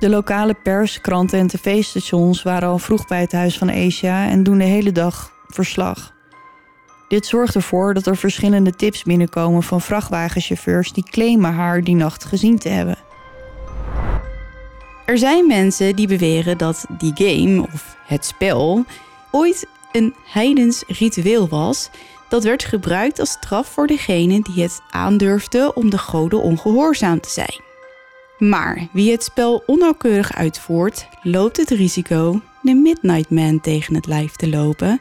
De lokale pers, kranten en tv-stations waren al vroeg bij het huis van Asia en doen de hele dag verslag. Dit zorgt ervoor dat er verschillende tips binnenkomen van vrachtwagenchauffeurs die claimen haar die nacht gezien te hebben. Er zijn mensen die beweren dat die game, of het spel, ooit een heidens ritueel was dat werd gebruikt als straf voor degene die het aandurfde om de goden ongehoorzaam te zijn. Maar wie het spel onnauwkeurig uitvoert, loopt het risico de Midnight Man tegen het lijf te lopen.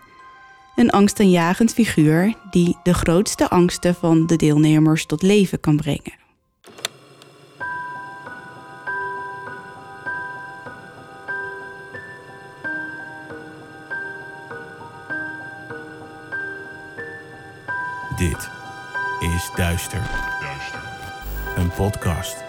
Een angstaanjagend figuur die de grootste angsten van de deelnemers tot leven kan brengen. Dit is Duister. Een podcast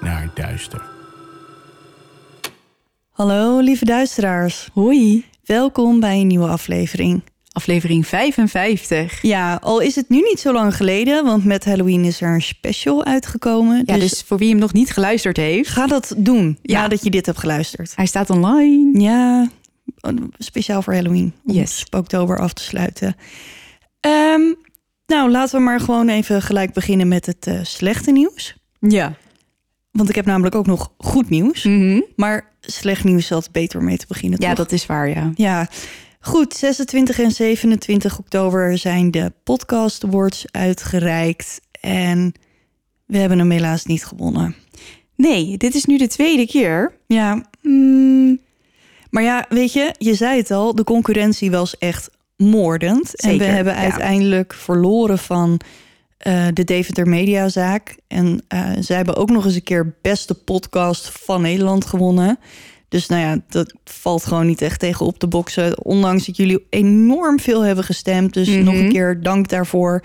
naar duister. Hallo lieve duisteraars, Hoi, welkom bij een nieuwe aflevering. aflevering 55. Ja, al is het nu niet zo lang geleden, want met Halloween is er een special uitgekomen. Ja, dus voor wie hem nog niet geluisterd heeft, ga dat doen Ja. nadat je dit hebt geluisterd. hij staat online. Ja, speciaal voor Halloween. Om Yes. Spooktober af te sluiten. Ehm, nou, laten we maar gewoon even gelijk beginnen met het eh, slechte nieuws. Ja. Want ik heb namelijk ook nog goed nieuws. Mhm. Maar slecht nieuws altijd beter om mee te beginnen, Ja, toch? dat is waar, ja. Ja, goed. 26 en 27 oktober zijn de Podcast Awards uitgereikt. En we hebben hem helaas niet gewonnen. Nee, dit is nu de tweede keer. Ja, Mm, maar ja, weet je, je zei het al, de concurrentie was echt moordend. en we hebben ja. uiteindelijk verloren van eh, de Deventer Mediazaak. En eh, zij hebben ook nog eens een keer beste podcast van Nederland gewonnen. Dus nou ja, dat valt gewoon niet echt tegen op te boksen. Ondanks dat jullie enorm veel hebben gestemd. Dus Mhm. nog een keer dank daarvoor.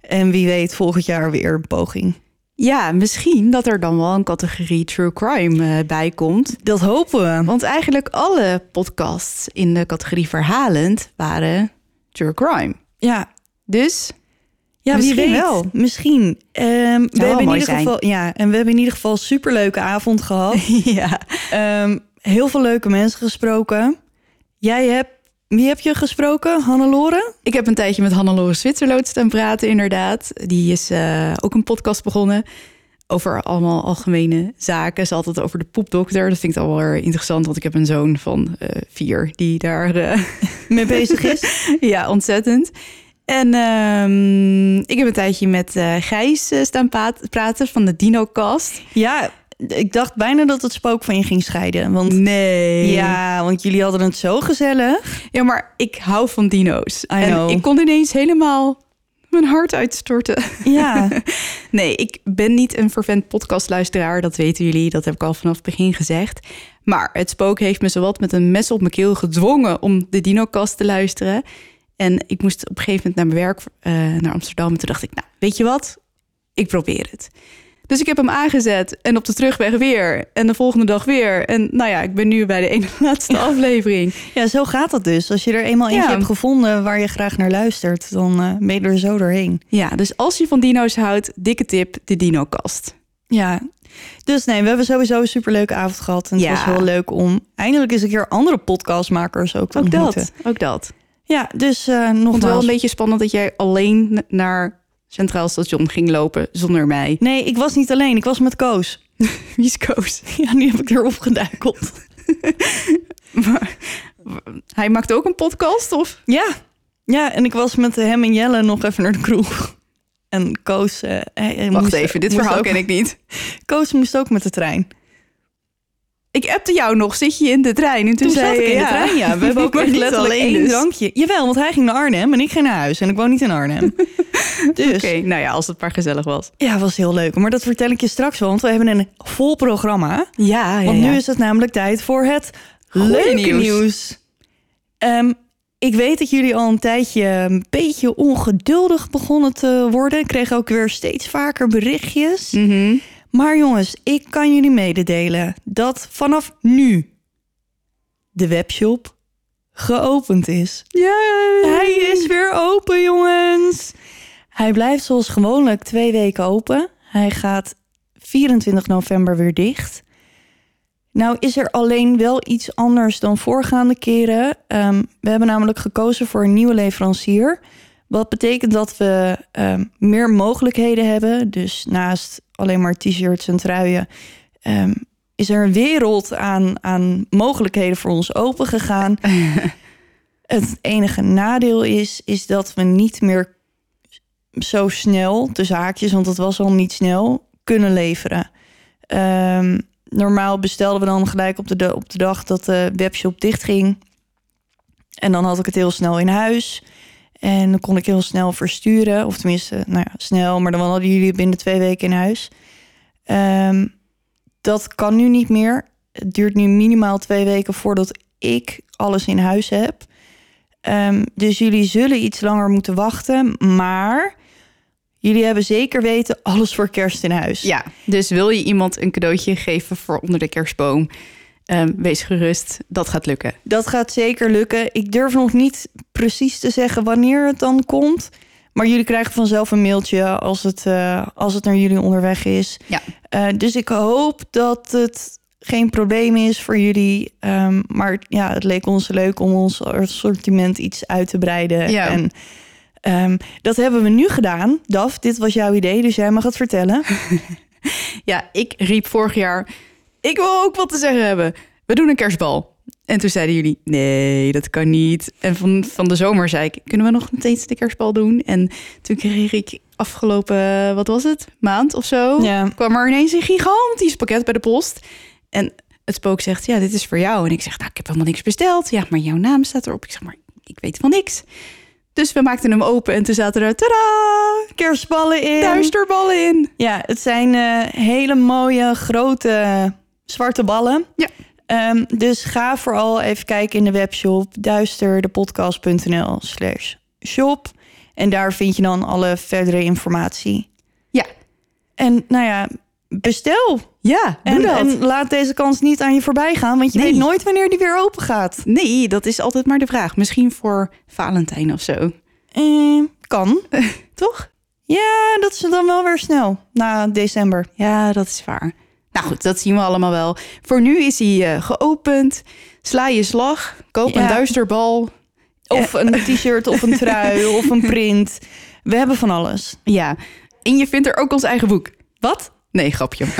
En wie weet volgend jaar weer een poging. ja, misschien dat er dan wel een categorie true crime eh, bij komt. Dat hopen we. Want eigenlijk alle podcasts in de categorie verhalend waren true crime. Ja, Dus Ja, Misschien wie weet. wel. Misschien. Ehm, we hebben in ieder zijn. geval, ja, en we hebben in ieder geval een superleuke avond gehad. ja. Ehm, heel veel leuke mensen gesproken. Jij hebt, wie heb je gesproken? Hannelore? Ik heb een tijdje met Hannelore Zwitserloot staan praten, inderdaad. Die is eh, ook een podcast begonnen over allemaal algemene zaken. Ze had het over de poepdokter. Dat vind ik al wel weer interessant, want ik heb een zoon van eh, vier die daar... eh, Mee bezig is. ja, ontzettend. En ehm, ik heb een tijdje met eh, Gijs eh, staan praten van de DinoCast. ja, ik dacht bijna dat het spook van je ging scheiden. Want Nee. ja, want jullie hadden het zo gezellig. Ja, maar ik hou van dino's. en ik kon ineens helemaal mijn hart uitstorten. Ja, Nee, ik ben niet een vervent podcastluisteraar. Dat weten jullie. Dat heb ik al vanaf het begin gezegd. Maar het spook heeft me zowat met een mes op mijn keel gedwongen om de DinoCast te luisteren. En ik moest op een gegeven moment naar mijn werk eh, naar Amsterdam. En toen dacht ik, nou, weet je wat? Ik probeer het. Dus ik heb hem aangezet en op de terugweg weer. En de volgende dag weer. En nou ja, ik ben nu bij de ene laatste aflevering. ja, zo gaat dat dus. Als je er eenmaal eentje Ja. hebt gevonden waar je graag naar luistert, dan ben je er zo doorheen. Ja, dus als je van dino's houdt, dikke tip, de DinoCast. Ja, dus nee, we hebben sowieso een superleuke avond gehad. En het Ja. was heel leuk om eindelijk eens een keer andere podcastmakers ook te Ook ontmoeten. dat, ook dat. Ja, dus eh vond het wel een beetje spannend dat jij alleen naar Centraal Station ging lopen zonder mij. Nee, ik was niet alleen. Ik was met Koos. Wie is Koos? Ja, nu heb ik erop geduikeld. Maar, hij maakte ook een podcast, of? Ja. Ja, en ik was met hem en Jelle nog even naar de kroeg. En Koos... eh, hij- hij Wacht moest- even, dit verhaal ook- ken ik niet. Koos moest ook met de trein. Ik appte jou nog, zit je in de trein? En toen, Toen zei ik in de ja. trein, ja. We hebben ook echt letterlijk alleen één dus. drankje. Jawel, want hij ging naar Arnhem en ik ging naar huis. En ik woon niet in Arnhem. dus Oké, nou ja, als het maar gezellig was. ja, was heel leuk. Maar dat vertel ik je straks wel, want we hebben een vol programma. Ja, ja, Want ja. nu is het namelijk tijd voor het Goeie leuke nieuws. nieuws. Ehm, ik weet dat jullie al een tijdje een beetje ongeduldig begonnen te worden. Ik kreeg ook weer steeds vaker berichtjes. Mhm. Maar jongens, ik kan jullie mededelen dat vanaf nu de webshop geopend is. Ja, Hij is weer open, jongens. Hij blijft zoals gewoonlijk twee weken open. Hij gaat 24 november weer dicht. Nou is er alleen wel iets anders dan voorgaande keren. Ehm, we hebben namelijk gekozen voor een nieuwe leverancier. Wat betekent dat we ehm, meer mogelijkheden hebben. Dus naast alleen maar t-shirts en truien... ehm, is er een wereld aan, aan mogelijkheden voor ons open gegaan. Het enige nadeel is, is dat we niet meer zo snel, de zaakjes, want het was al niet snel, kunnen leveren. Ehm, normaal bestelden we dan gelijk op de, de- op de dag dat de webshop dichtging. En dan had ik het heel snel in huis. En dan kon ik heel snel versturen. Of tenminste, nou ja, snel. Maar dan hadden jullie binnen twee weken in huis. Ehm, dat kan nu niet meer. Het duurt nu minimaal twee weken voordat ik alles in huis heb. Ehm, dus jullie zullen iets langer moeten wachten. Maar jullie hebben zeker weten alles voor kerst in huis. Ja, dus wil je iemand een cadeautje geven voor onder de kerstboom? Ehm, wees gerust, dat gaat lukken. Dat gaat zeker lukken. Ik durf nog niet precies te zeggen wanneer het dan komt. Maar jullie krijgen vanzelf een mailtje als het, eh, als het naar jullie onderweg is. Ja. Eh, dus ik hoop dat het geen probleem is voor jullie. Ehm, maar ja, het leek ons leuk om ons assortiment iets uit te breiden. Ja. En ehm, dat hebben we nu gedaan. Daf, dit was jouw idee, dus jij mag het vertellen. Ja, ik riep vorig jaar, ik wil ook wat te zeggen hebben. We doen een kerstbal. En toen zeiden jullie, nee, dat kan niet. En van, van de zomer zei ik, kunnen we nog steeds de kerstbal doen? En toen kreeg ik afgelopen, wat was het, maand of zo... Ja. kwam er ineens een gigantisch pakket bij de post. En het spook zegt, ja, dit is voor jou. En ik zeg, nou, ik heb helemaal niks besteld. Ja, maar jouw naam staat erop. Ik zeg, maar ik weet van niks. Dus we maakten hem open en toen zaten er, tada, Kerstballen in. duisterballen in. Ja, het zijn eh, hele mooie, grote, zwarte ballen. Ja. Ehm, dus ga vooral even kijken in de webshop duisterdepodcast.nl slash shop. En daar vind je dan alle verdere informatie. Ja, En nou ja, bestel. ja, doe En, dat. en laat deze kans niet aan je voorbij gaan, want je Nee. weet nooit wanneer die weer open gaat. Nee, dat is altijd maar de vraag. Misschien voor Valentijn of zo. Eh, kan. Toch? Ja, dat is dan wel weer snel, na december. Ja, dat is waar. Nou goed, dat zien we allemaal wel. Voor nu is hij eh, geopend. Sla je slag. Koop Ja. een duisterbal. Of een t-shirt, of een trui, of een print. We hebben van alles. Ja. En je vindt er ook ons eigen boek. Wat? Nee, grapje.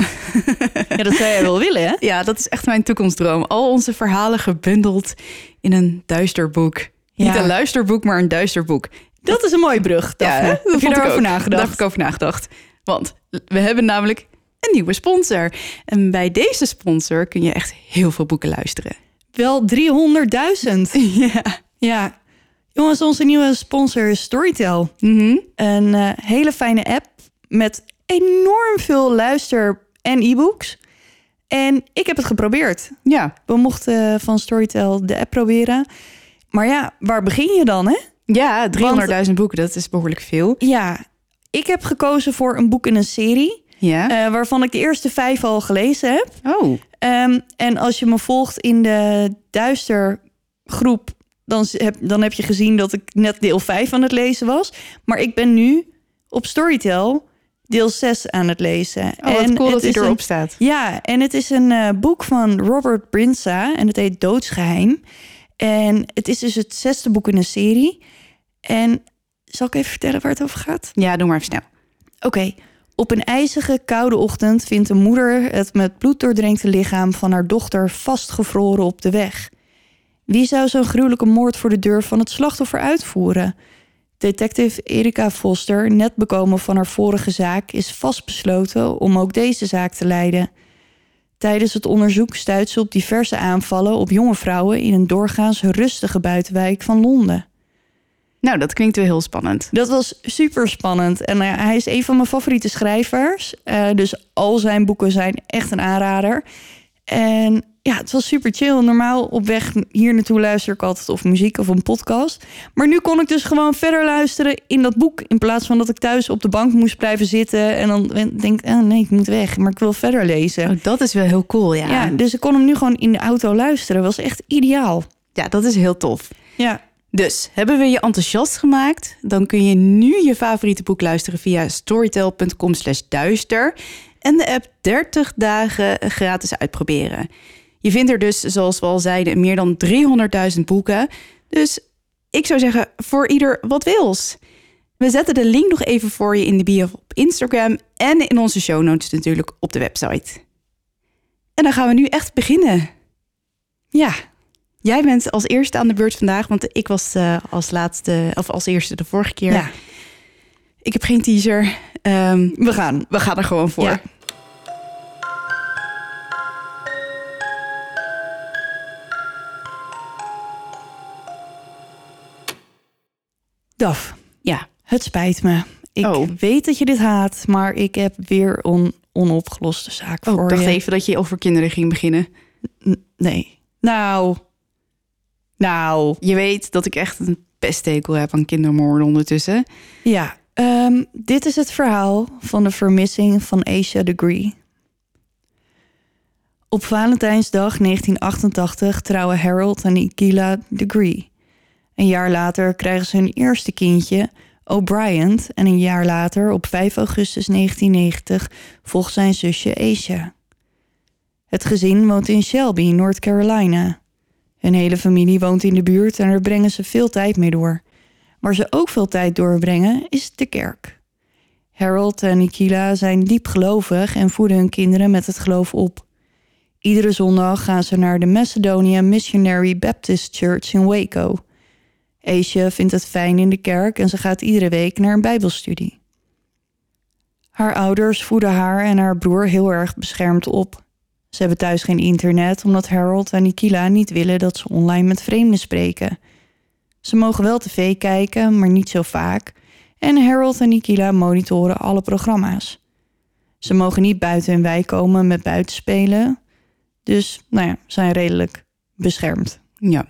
Ja, dat zou jij wel willen, hè? Ja, dat is echt mijn toekomstdroom. Al onze verhalen gebundeld in een duisterboek. Niet Ja. een luisterboek, maar een duisterboek. Dat is een mooie brug, Daphne. hè? heb je vond ik ook. nagedacht? Daar heb ik over nagedacht. Want we hebben namelijk een nieuwe sponsor. En bij deze sponsor kun je echt heel veel boeken luisteren. Wel 300.000. Ja. Ja. Jongens, onze nieuwe sponsor is Storytel. Mhm. Een eh, hele fijne app met enorm veel luister- en e-books. En ik heb het geprobeerd. Ja. We mochten van Storytel de app proberen. Maar ja, waar begin je dan, hè? Ja, 300.000 boeken, dat is behoorlijk veel. Ja, ik heb gekozen voor een boek in een serie... Ja. eh, waarvan ik de eerste vijf al gelezen heb. oh. Ehm, en als je me volgt in de duistergroep, dan heb, dan heb je gezien dat ik net deel 5 aan het lezen was. Maar ik ben nu op Storytel deel 6 aan het lezen. Oh, wat cool het dat hij is erop een- staat. Ja, en het is een eh, boek van Robert Brinsa en het heet Doodsgeheim. En het is dus het zesde boek in een serie. En zal ik even vertellen waar het over gaat? Ja, doe maar even snel. Oké. Op een ijzige, koude ochtend vindt een moeder het met bloed doordrenkte lichaam van haar dochter vastgevroren op de weg. Wie zou zo'n gruwelijke moord voor de deur van het slachtoffer uitvoeren? Detective Erika Foster, net bekomen van haar vorige zaak, is vastbesloten om ook deze zaak te leiden. Tijdens het onderzoek stuit ze op diverse aanvallen op jonge vrouwen in een doorgaans rustige buitenwijk van Londen. Nou, dat klinkt wel heel spannend. Dat was super spannend. En ja, hij is een van mijn favoriete schrijvers. Eh, dus al zijn boeken zijn echt een aanrader. En ja, het was super chill. Normaal op weg hier naartoe luister ik altijd of muziek of een podcast. Maar nu kon ik dus gewoon verder luisteren in dat boek. In plaats van dat ik thuis op de bank moest blijven zitten. En dan denk ik, oh nee, ik moet weg. Maar ik wil verder lezen. Oh, dat is wel heel cool, ja. Ja, dus ik kon hem nu gewoon in de auto luisteren. was echt ideaal. Ja, dat is heel tof. Ja. Dus hebben we je enthousiast gemaakt? Dan kun je nu je favoriete boek luisteren via storytel.com slash duister en de app 30 dagen gratis uitproberen. Je vindt er dus, zoals we al zeiden, meer dan 300.000 boeken. Dus ik zou zeggen, voor ieder wat wils. We zetten de link nog even voor je in de bio op Instagram en in onze show notes natuurlijk op de website. En dan gaan we nu echt beginnen. Ja, Jij bent als eerste aan de beurt vandaag, want ik was uh, als laatste of als eerste de vorige keer. Ja. Ik heb geen teaser. Um, we gaan. We gaan er gewoon voor. Ja. Daf. Ja. Het spijt me. Ik Oh. weet dat je dit haat, maar ik heb weer een onopgeloste zaak Oh, voor ik dacht je. even dat je over kinderen ging beginnen. N- Nee. Nou. Nou. Je weet dat ik echt een pesthekel heb aan kindermoorden ondertussen. Ja. ehm, dit is het verhaal van de vermissing van Asia Degree. Op Valentijnsdag 1988 trouwen Harold en Ikila Degree. Een jaar later krijgen ze hun eerste kindje, O'Brien. En een jaar later, op 5 augustus 1990, volgt zijn zusje Asia. Het gezin woont in Shelby, North Carolina. Hun hele familie woont in de buurt en daar brengen ze veel tijd mee door. Waar ze ook veel tijd doorbrengen is de kerk. Harold en Nikila zijn diep gelovig en voeden hun kinderen met het geloof op. Iedere zondag gaan ze naar de Macedonia Missionary Baptist Church in Waco. Aisha vindt het fijn in de kerk en ze gaat iedere week naar een bijbelstudie. Haar ouders voeden haar en haar broer heel erg beschermd op. Ze hebben thuis geen internet omdat Harold en Nikila niet willen dat ze online met vreemden spreken. Ze mogen wel tv kijken, maar niet zo vaak. En Harold en Nikila monitoren alle programma's. Ze mogen niet buiten hun wijk komen met buitenspelen. Dus, nou ja, zijn redelijk beschermd. Ja.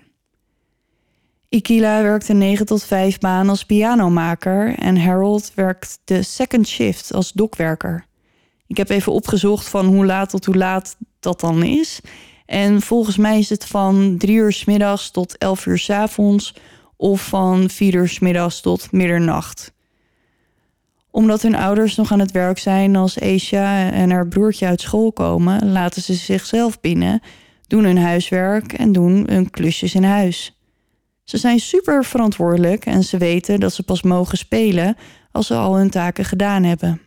Ikila werkt een 9 tot 5 baan als pianomaker en Harold werkt de second shift als dokwerker. Ik heb even opgezocht van hoe laat tot hoe laat dat dan is. En volgens mij is het van 3 uur 's middags tot 11 uur 's avonds of van 4 uur 's middags tot middernacht. Omdat hun ouders nog aan het werk zijn als Aisha en haar broertje uit school komen, laten ze zichzelf binnen, doen hun huiswerk en doen hun klusjes in huis. Ze zijn super verantwoordelijk en ze weten dat ze pas mogen spelen als ze al hun taken gedaan hebben.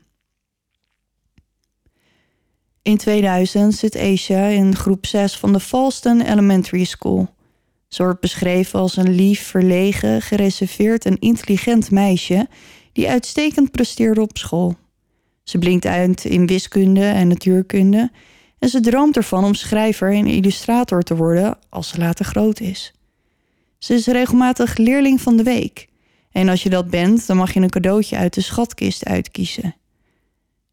In 2000 zit Aisha in groep 6 van de Falston Elementary School. Ze wordt beschreven als een lief, verlegen, gereserveerd en intelligent meisje die uitstekend presteerde op school. Ze blinkt uit in wiskunde en natuurkunde en ze droomt ervan om schrijver en illustrator te worden als ze later groot is. Ze is regelmatig leerling van de week. En als je dat bent, dan mag je een cadeautje uit de schatkist uitkiezen.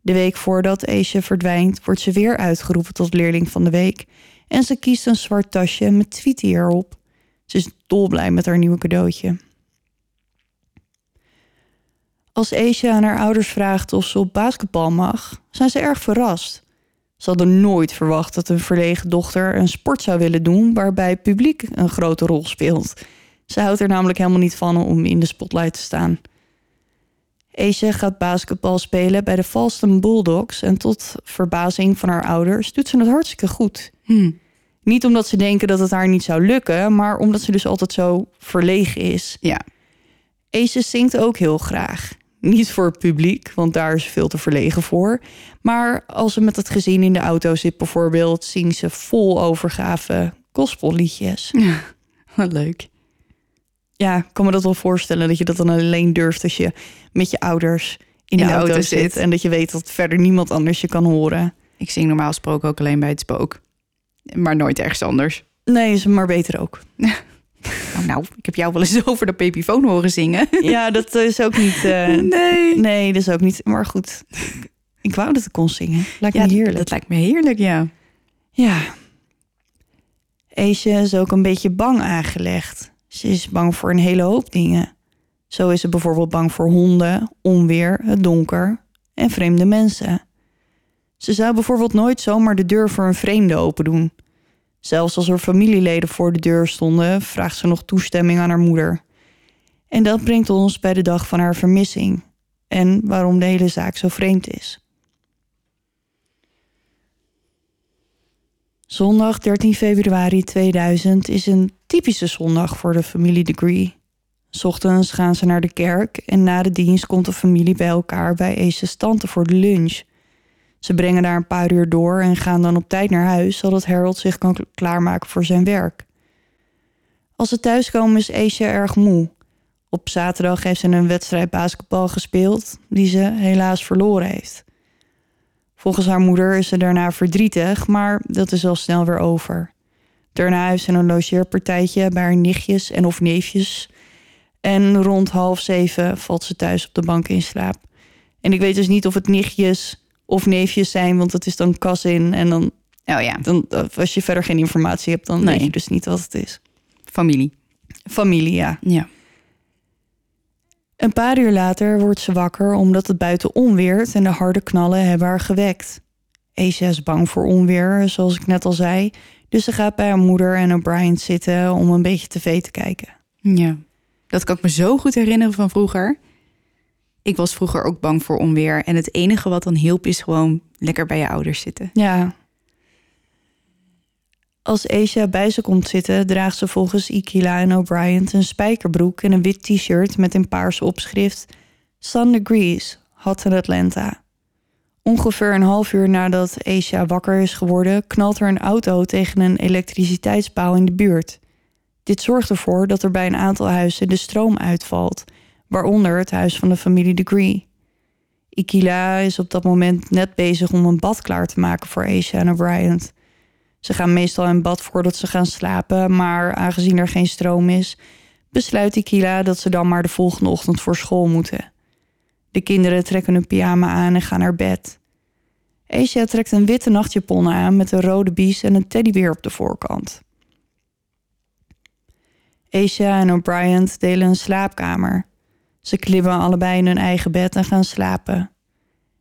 De week voordat Aisha verdwijnt, wordt ze weer uitgeroepen tot leerling van de week. En ze kiest een zwart tasje met Tweety erop. Ze is dolblij met haar nieuwe cadeautje. Als Aisha aan haar ouders vraagt of ze op basketbal mag, zijn ze erg verrast. Ze hadden nooit verwacht dat hun verlegen dochter een sport zou willen doen waarbij publiek een grote rol speelt. Ze houdt er namelijk helemaal niet van om in de spotlight te staan. Aisha gaat basketbal spelen bij de Falston Bulldogs en tot verbazing van haar ouders doet ze het hartstikke goed. Hm. Niet omdat ze denken dat het haar niet zou lukken, maar omdat ze dus altijd zo verlegen is. Ja. Ace zingt ook heel graag. Niet voor het publiek, want daar is ze veel te verlegen voor. Maar als ze met het gezin in de auto zit bijvoorbeeld... zingt ze vol overgave gospelliedjes. Wat leuk. Ja, ik kan me dat wel voorstellen dat je dat dan alleen durft... als je met je ouders in de, In de auto, auto zit. zit. En dat je weet dat verder niemand anders je kan horen. Ik zing normaal gesproken ook alleen bij het spook. Maar nooit ergens anders. Nee, is maar beter ook. Nou, nou, ik heb jou wel eens over de pepifoon horen zingen. Ja, dat is ook niet... eh, Nee. nee, dat is ook niet... Maar goed, ik wou dat ik kon zingen. Lijkt Ja, me heerlijk. dat lijkt me heerlijk, ja. Ja. Eesje is ook een beetje bang aangelegd. Ze is bang voor een hele hoop dingen. Zo is ze bijvoorbeeld bang voor honden, onweer, het donker en vreemde mensen. Ze zou bijvoorbeeld nooit zomaar de deur voor een vreemde open doen. Zelfs als er familieleden voor de deur stonden, vraagt ze nog toestemming aan haar moeder. En dat brengt ons bij de dag van haar vermissing en waarom de hele zaak zo vreemd is. Zondag 13 februari 2000 is een typische zondag voor de familie Degree. Ochtends gaan ze naar de kerk en na de dienst komt de familie bij elkaar bij Ace's tante voor de lunch. Ze brengen daar een paar uur door en gaan dan op tijd naar huis, zodat Harold zich kan klaarmaken voor zijn werk. Als ze thuiskomen is Ace erg moe. Op zaterdag heeft ze een wedstrijd basketbal gespeeld, die ze helaas verloren heeft. Volgens haar moeder is ze daarna verdrietig, maar dat is al snel weer over. Daarna heeft ze een logeerpartijtje bij haar nichtjes en of neefjes. En rond half zeven valt ze thuis op de bank in slaap. En ik weet dus niet of het nichtjes of neefjes zijn, want het is dan cousin. En dan, Oh ja, dan als je verder geen informatie hebt, dan Nee. weet je dus niet wat het is. familie. Familie, ja. Ja. Een paar uur later wordt ze wakker omdat het buiten onweert en de harde knallen hebben haar gewekt. Asia is bang voor onweer, zoals ik net al zei, dus ze gaat bij haar moeder en O'Brien zitten om een beetje tv te kijken. Ja. Dat kan ik me zo goed herinneren van vroeger. Ik was vroeger ook bang voor onweer. En het enige wat dan hielp is gewoon lekker bij je ouders zitten. Ja. Als Asia bij ze komt zitten, draagt ze volgens Ikila en O'Brien een spijkerbroek en een wit t-shirt met een paars opschrift Sun Degrees, hot in Atlanta. Ongeveer een half uur nadat Asia wakker is geworden, knalt er een auto tegen een elektriciteitspaal in de buurt. Dit zorgt ervoor dat er bij een aantal huizen de stroom uitvalt, waaronder het huis van de familie Degree. Ikila is op dat moment net bezig om een bad klaar te maken voor Asia en O'Brien. Ze gaan meestal in bad voordat ze gaan slapen, maar aangezien er geen stroom is, besluit Ikila dat ze dan maar de volgende ochtend voor school moeten. De kinderen trekken hun pyjama aan en gaan naar bed. Asia trekt een witte nachtjapon aan met een rode bies en een teddybeer op de voorkant. Asia en O'Brien delen een slaapkamer. Ze klimmen allebei in hun eigen bed en gaan slapen.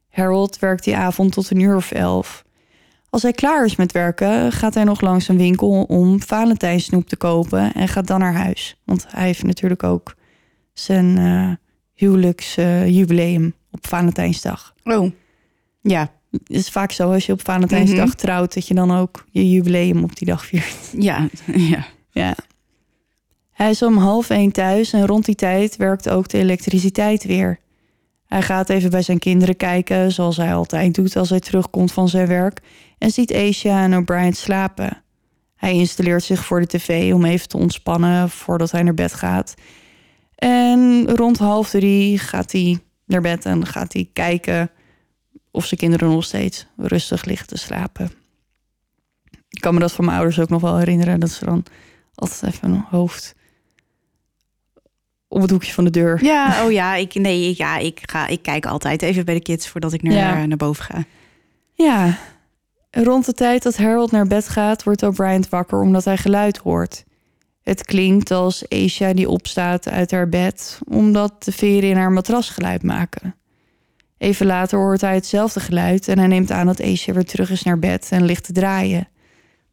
Harold werkt die avond tot een uur of elf. Als hij klaar is met werken, gaat hij nog langs een winkel om Valentijnsnoep te kopen en gaat dan naar huis. Want hij heeft natuurlijk ook zijn eh huwelijksjubileum op Valentijnsdag. Oh. Ja. Het is vaak zo als je op Valentijnsdag Mhm. trouwt, dat je dan ook je jubileum op die dag viert. Ja. Ja. Ja. Hij is om half één thuis en rond die tijd werkt ook de elektriciteit weer. Hij gaat even bij zijn kinderen kijken, zoals hij altijd doet als hij terugkomt van zijn werk, en ziet Asia en O'Brien slapen. Hij installeert zich voor de tv om even te ontspannen voordat hij naar bed gaat. En rond half drie gaat hij naar bed en gaat hij kijken of zijn kinderen nog steeds rustig liggen te slapen. Ik kan me dat van mijn ouders ook nog wel herinneren, dat ze dan altijd even een hoofd op het hoekje van de deur. Ja, oh ja, ik, nee, ja, ik, ga, ik kijk altijd even bij de kids voordat ik naar, Ja. naar boven ga. Ja, rond de tijd dat Harold naar bed gaat, wordt O'Brien wakker omdat hij geluid hoort. Het klinkt als Asia die opstaat uit haar bed, omdat de veren in haar matras geluid maken. Even later hoort hij hetzelfde geluid en hij neemt aan dat Asia weer terug is naar bed en ligt te draaien.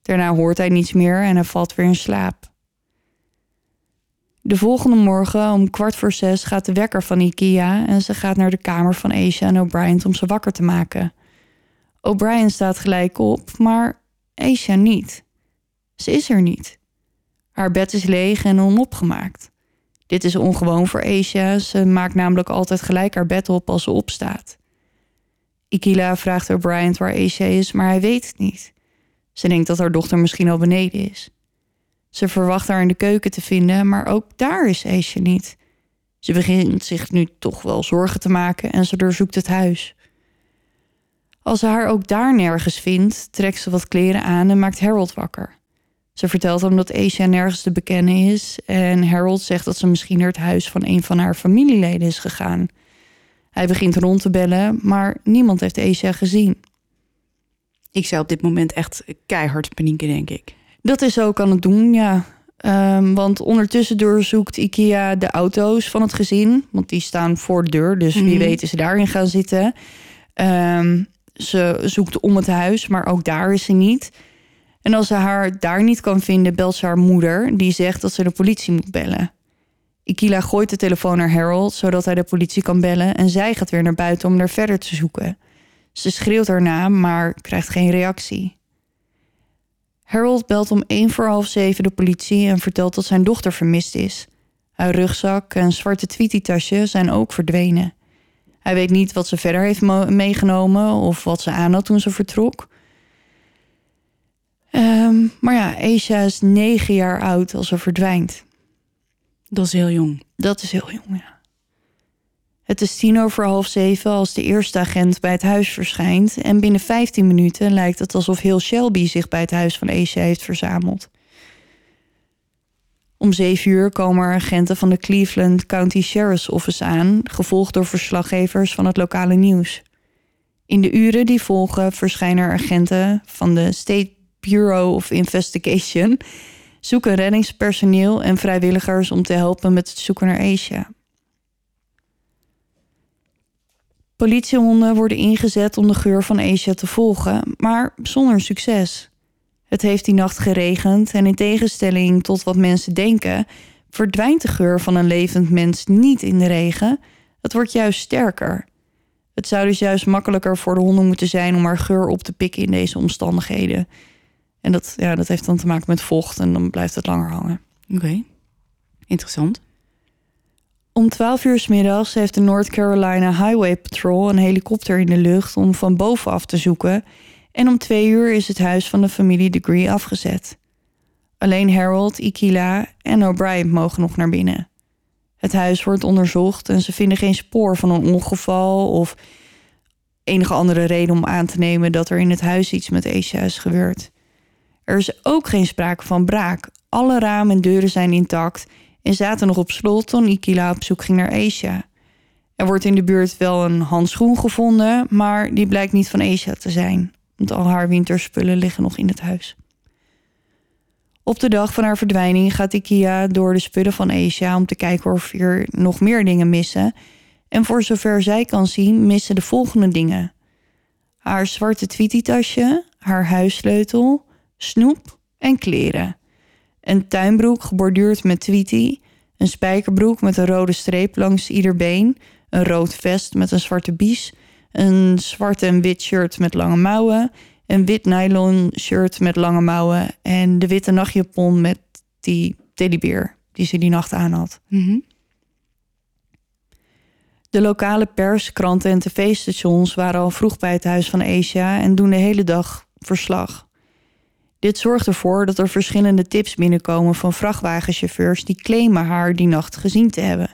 Daarna hoort hij niets meer en hij valt weer in slaap. De volgende morgen om kwart voor zes gaat de wekker van Ikea en ze gaat naar de kamer van Asia en O'Brien om ze wakker te maken. O'Brien staat gelijk op, maar Asia niet. Ze is er niet. Haar bed is leeg en onopgemaakt. Dit is ongewoon voor Asia. Ze maakt namelijk altijd gelijk haar bed op als ze opstaat. Ikila vraagt O'Brien waar Asia is, maar hij weet het niet. Ze denkt dat haar dochter misschien al beneden is. Ze verwacht haar in de keuken te vinden, maar ook daar is Asia niet. Ze begint zich nu toch wel zorgen te maken en ze doorzoekt het huis. Als ze haar ook daar nergens vindt, trekt ze wat kleren aan en maakt Harold wakker. Ze vertelt hem dat Asia nergens te bekennen is en Harold zegt dat ze misschien naar het huis van een van haar familieleden is gegaan. Hij begint rond te bellen, maar niemand heeft Asia gezien. Ik zou op dit moment echt keihard panieken, denk ik. Dat is ook aan het doen, ja. Um, want ondertussen doorzoekt IKEA de auto's van het gezin. Want die staan voor de deur, dus wie mhm. weet is ze daarin gaan zitten. Um, ze zoekt om het huis, maar ook daar is ze niet. En als ze haar daar niet kan vinden, belt ze haar moeder, die zegt dat ze de politie moet bellen. Ikila gooit de telefoon naar Harold, zodat hij de politie kan bellen, en zij gaat weer naar buiten om er verder te zoeken. Ze schreeuwt haar naam, maar krijgt geen reactie. Harold belt om één voor half zeven de politie en vertelt dat zijn dochter vermist is. Haar rugzak en zwarte tweetie-tasje zijn ook verdwenen. Hij weet niet wat ze verder heeft meegenomen of wat ze aan had toen ze vertrok. Um, maar ja, Asia is negen jaar oud als ze verdwijnt. Dat is heel jong. Dat is heel jong, ja. Het is tien over half zeven als de eerste agent bij het huis verschijnt... en binnen 15 minuten lijkt het alsof heel Shelby zich bij het huis van Asia heeft verzameld. Om zeven uur komen er agenten van de Cleveland County Sheriff's Office aan, gevolgd door verslaggevers van het lokale nieuws. In de uren die volgen verschijnen er agenten van de State Bureau of Investigation, zoeken reddingspersoneel en vrijwilligers om te helpen met het zoeken naar Asia. Politiehonden worden ingezet om de geur van Asia te volgen, maar zonder succes. Het heeft die nacht geregend en in tegenstelling tot wat mensen denken, verdwijnt de geur van een levend mens niet in de regen. Het wordt juist sterker. Het zou dus juist makkelijker voor de honden moeten zijn om haar geur op te pikken in deze omstandigheden. En dat, ja, dat heeft dan te maken met vocht en dan blijft het langer hangen. Oké, interessant. Om 12 uur s middags heeft de North Carolina Highway Patrol een helikopter in de lucht om van bovenaf te zoeken en om twee uur is het huis van de familie Degree afgezet. Alleen Harold, Ikila en O'Brien mogen nog naar binnen. Het huis wordt onderzocht en ze vinden geen spoor van een ongeval of enige andere reden om aan te nemen dat er in het huis iets met Asia is gebeurd. Er is ook geen sprake van braak. Alle ramen en deuren zijn intact en zaten nog op slot toen Ikila op zoek ging naar Asia. Er wordt in de buurt wel een handschoen gevonden, maar die blijkt niet van Asia te zijn want al haar winterspullen liggen nog in het huis. Op de dag van haar verdwijning gaat Ikea door de spullen van Asia om te kijken of er nog meer dingen missen. En voor zover zij kan zien, missen de volgende dingen: haar zwarte tweetie-tasje, haar huissleutel, snoep en kleren. Een tuinbroek geborduurd met tweetie, een spijkerbroek met een rode streep langs ieder been, een rood vest met een zwarte bies een zwart en wit shirt met lange mouwen, een wit nylon shirt met lange mouwen en de witte nachtjapon met die teddybeer die ze die nacht aan had. Mhm. De lokale pers, kranten en tv-stations waren al vroeg bij het huis van Asia en doen de hele dag verslag. Dit zorgt ervoor dat er verschillende tips binnenkomen van vrachtwagenchauffeurs die claimen haar die nacht gezien te hebben.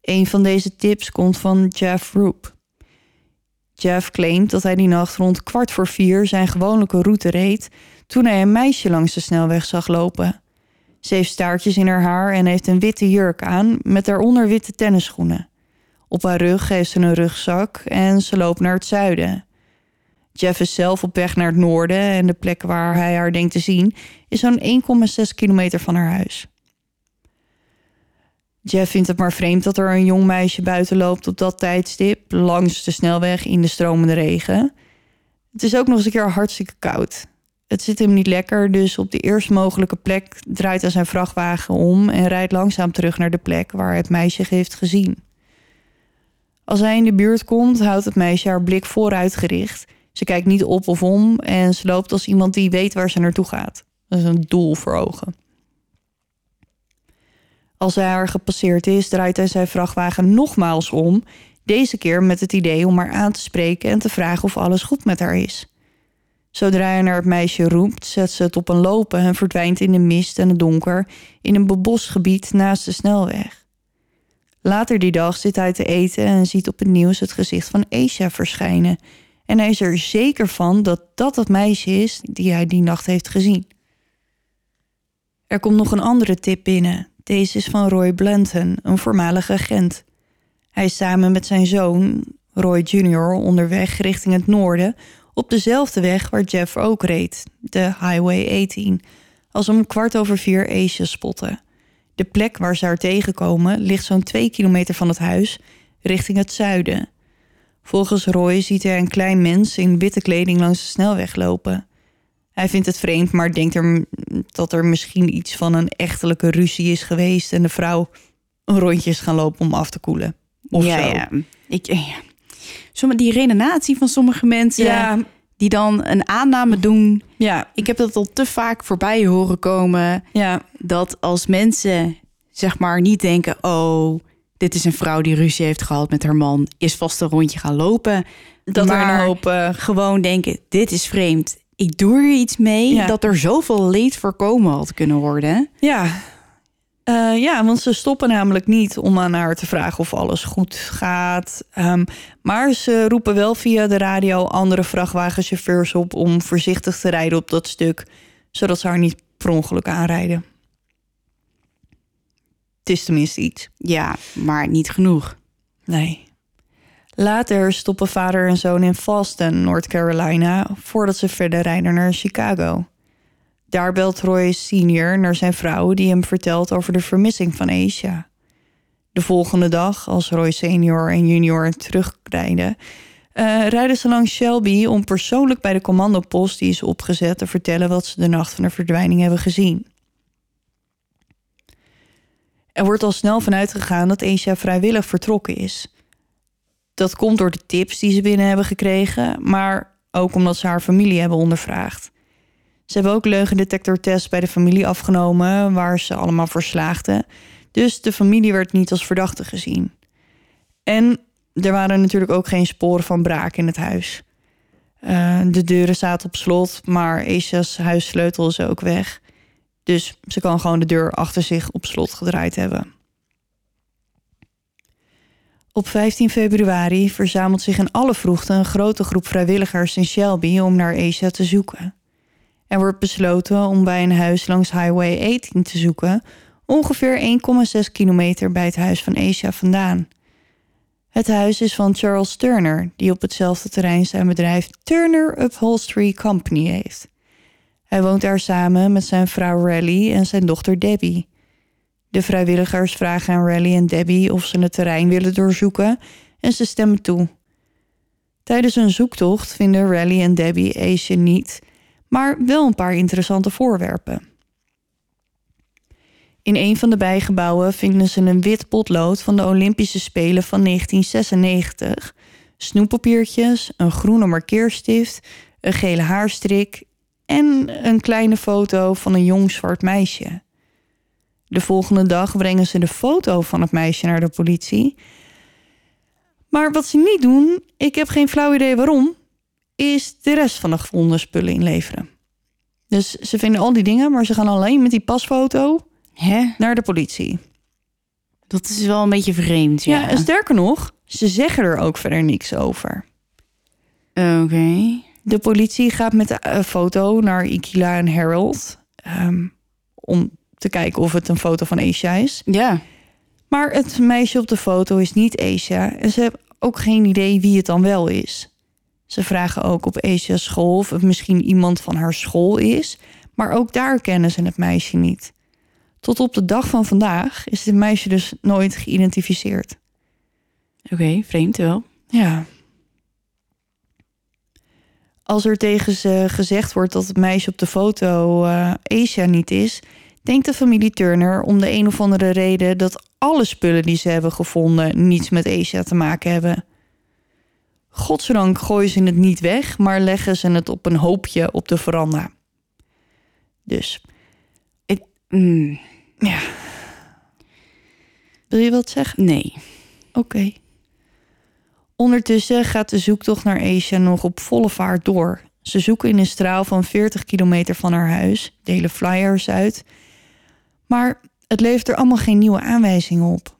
Een van deze tips komt van Jeff Roop. Jeff claimt dat hij die nacht rond kwart voor vier zijn gewone route reed toen hij een meisje langs de snelweg zag lopen. Ze heeft staartjes in haar haar en heeft een witte jurk aan met daaronder witte tennisschoenen. Op haar rug heeft ze een rugzak en ze loopt naar het zuiden. Jeff is zelf op weg naar het noorden en de plek waar hij haar denkt te zien is zo'n 1,6 kilometer van haar huis. Jeff vindt het maar vreemd dat er een jong meisje buiten loopt op dat tijdstip, langs de snelweg in de stromende regen. Het is ook nog eens een keer hartstikke koud. Het zit hem niet lekker, dus op de eerst mogelijke plek draait hij zijn vrachtwagen om en rijdt langzaam terug naar de plek waar het meisje heeft gezien. Als hij in de buurt komt, houdt het meisje haar blik vooruit gericht. Ze kijkt niet op of om en ze loopt als iemand die weet waar ze naartoe gaat. Dat is een doel voor ogen. Als hij haar gepasseerd is, draait hij zijn vrachtwagen nogmaals om. Deze keer met het idee om haar aan te spreken en te vragen of alles goed met haar is. Zodra hij naar het meisje roept, zet ze het op een lopen en verdwijnt in de mist en het donker in een bebost gebied naast de snelweg. Later die dag zit hij te eten en ziet op het nieuws het gezicht van Asia verschijnen En hij is er zeker van dat dat het meisje is die hij die nacht heeft gezien. Er komt nog een andere tip binnen. Deze is van Roy Blanton, een voormalige agent. Hij is samen met zijn zoon, Roy Jr., onderweg richting het noorden op dezelfde weg waar Jeff ook reed, de Highway 18, als om kwart over vier Asia spotten. De plek waar ze haar tegenkomen ligt zo'n twee kilometer van het huis, richting het zuiden. Volgens Roy ziet hij een klein mens in witte kleding langs de snelweg lopen. Hij vindt het vreemd, maar denkt er dat er misschien iets van een echtelijke ruzie is geweest en de vrouw een rondje is gaan lopen om af te koelen. Of ja, zo. ja. Ik, ja. Sommige, die redenatie van sommige mensen Ja. die dan een aanname doen. Ja, Ik heb dat al te vaak voorbij horen komen. ja, Dat als mensen zeg maar niet denken... oh, dit is een vrouw die ruzie heeft gehad met haar man... is vast een rondje gaan lopen. dat er Maar een hoop eh, Gewoon denken, dit is vreemd. Ik doe er iets mee Ja. dat er zoveel leed voorkomen had kunnen worden. Ja. Eh, ja, want ze stoppen namelijk niet om aan haar te vragen of alles goed gaat. Ehm, maar ze roepen wel via de radio andere vrachtwagenchauffeurs op om voorzichtig te rijden op dat stuk, zodat ze haar niet per ongeluk aanrijden. Het is tenminste iets. Ja, maar niet genoeg. Nee. Later stoppen vader en zoon in Boston, North Carolina, voordat ze verder rijden naar Chicago. Daar belt Roy senior naar zijn vrouw die hem vertelt over de vermissing van Asia. De volgende dag, als Roy senior en junior terugrijden, eh, rijden ze langs Shelby om persoonlijk bij de commandopost die is opgezet te vertellen wat ze de nacht van de verdwijning hebben gezien. Er wordt al snel vanuit gegaan dat Asia vrijwillig vertrokken is. Dat komt door de tips die ze binnen hebben gekregen, maar ook omdat ze haar familie hebben ondervraagd. Ze hebben ook leugendetectortests bij de familie afgenomen, waar ze allemaal voor slaagden. Dus de familie werd niet als verdachte gezien. En er waren natuurlijk ook geen sporen van braak in het huis. Eh, de deuren zaten op slot, maar Asia's huissleutel is ook weg. Dus ze kan gewoon de deur achter zich op slot gedraaid hebben. Op 15 februari verzamelt zich in alle vroegte een grote groep vrijwilligers in Shelby om naar Asia te zoeken. Er wordt besloten om bij een huis langs Highway 18 te zoeken, ongeveer 1,6 kilometer bij het huis van Asia vandaan. Het huis is van Charles Turner, die op hetzelfde terrein zijn bedrijf Turner Upholstery Company heeft. Hij woont daar samen met zijn vrouw Rally en zijn dochter Debbie. De vrijwilligers vragen aan Rally en Debbie of ze het terrein willen doorzoeken en ze stemmen toe. Tijdens hun zoektocht vinden Rally en Debbie Asia niet, maar wel een paar interessante voorwerpen. In een van de bijgebouwen vinden ze een wit potlood van de Olympische Spelen van 1996, snoeppapiertjes, een groene markeerstift, een gele haarstrik en een kleine foto van een jong zwart meisje. De volgende dag brengen ze de foto van het meisje naar de politie. Maar wat ze niet doen, ik heb geen flauw idee waarom, is de rest van de gevonden spullen inleveren. Dus ze vinden al die dingen, maar ze gaan alleen met die pasfoto Hè? naar de politie. Dat is wel een beetje vreemd, Ja, ja. en sterker nog, ze zeggen er ook verder niks over. Oké. De politie gaat met de eh, foto naar Ikila en Harold. ehm, om te kijken of het een foto van Asia is. Ja. Maar het meisje op de foto is niet Asia. En ze hebben ook geen idee wie het dan wel is. Ze vragen ook op Asia's school of het misschien iemand van haar school is. Maar ook daar kennen ze het meisje niet. Tot op de dag van vandaag is dit meisje dus nooit geïdentificeerd. Oké, vreemd wel. Ja. Als er tegen ze gezegd wordt dat het meisje op de foto eh, Asia niet is, denkt de familie Turner om de een of andere reden dat alle spullen die ze hebben gevonden niets met Asia te maken hebben. Godzijdank gooien ze het niet weg, maar leggen ze het op een hoopje op de veranda. Dus, Mm, ja. Wil je wat zeggen? nee. Oké. Ondertussen gaat de zoektocht naar Asia nog op volle vaart door. Ze zoeken in een straal van 40 kilometer van haar huis, delen flyers uit. Maar het levert er allemaal geen nieuwe aanwijzingen op.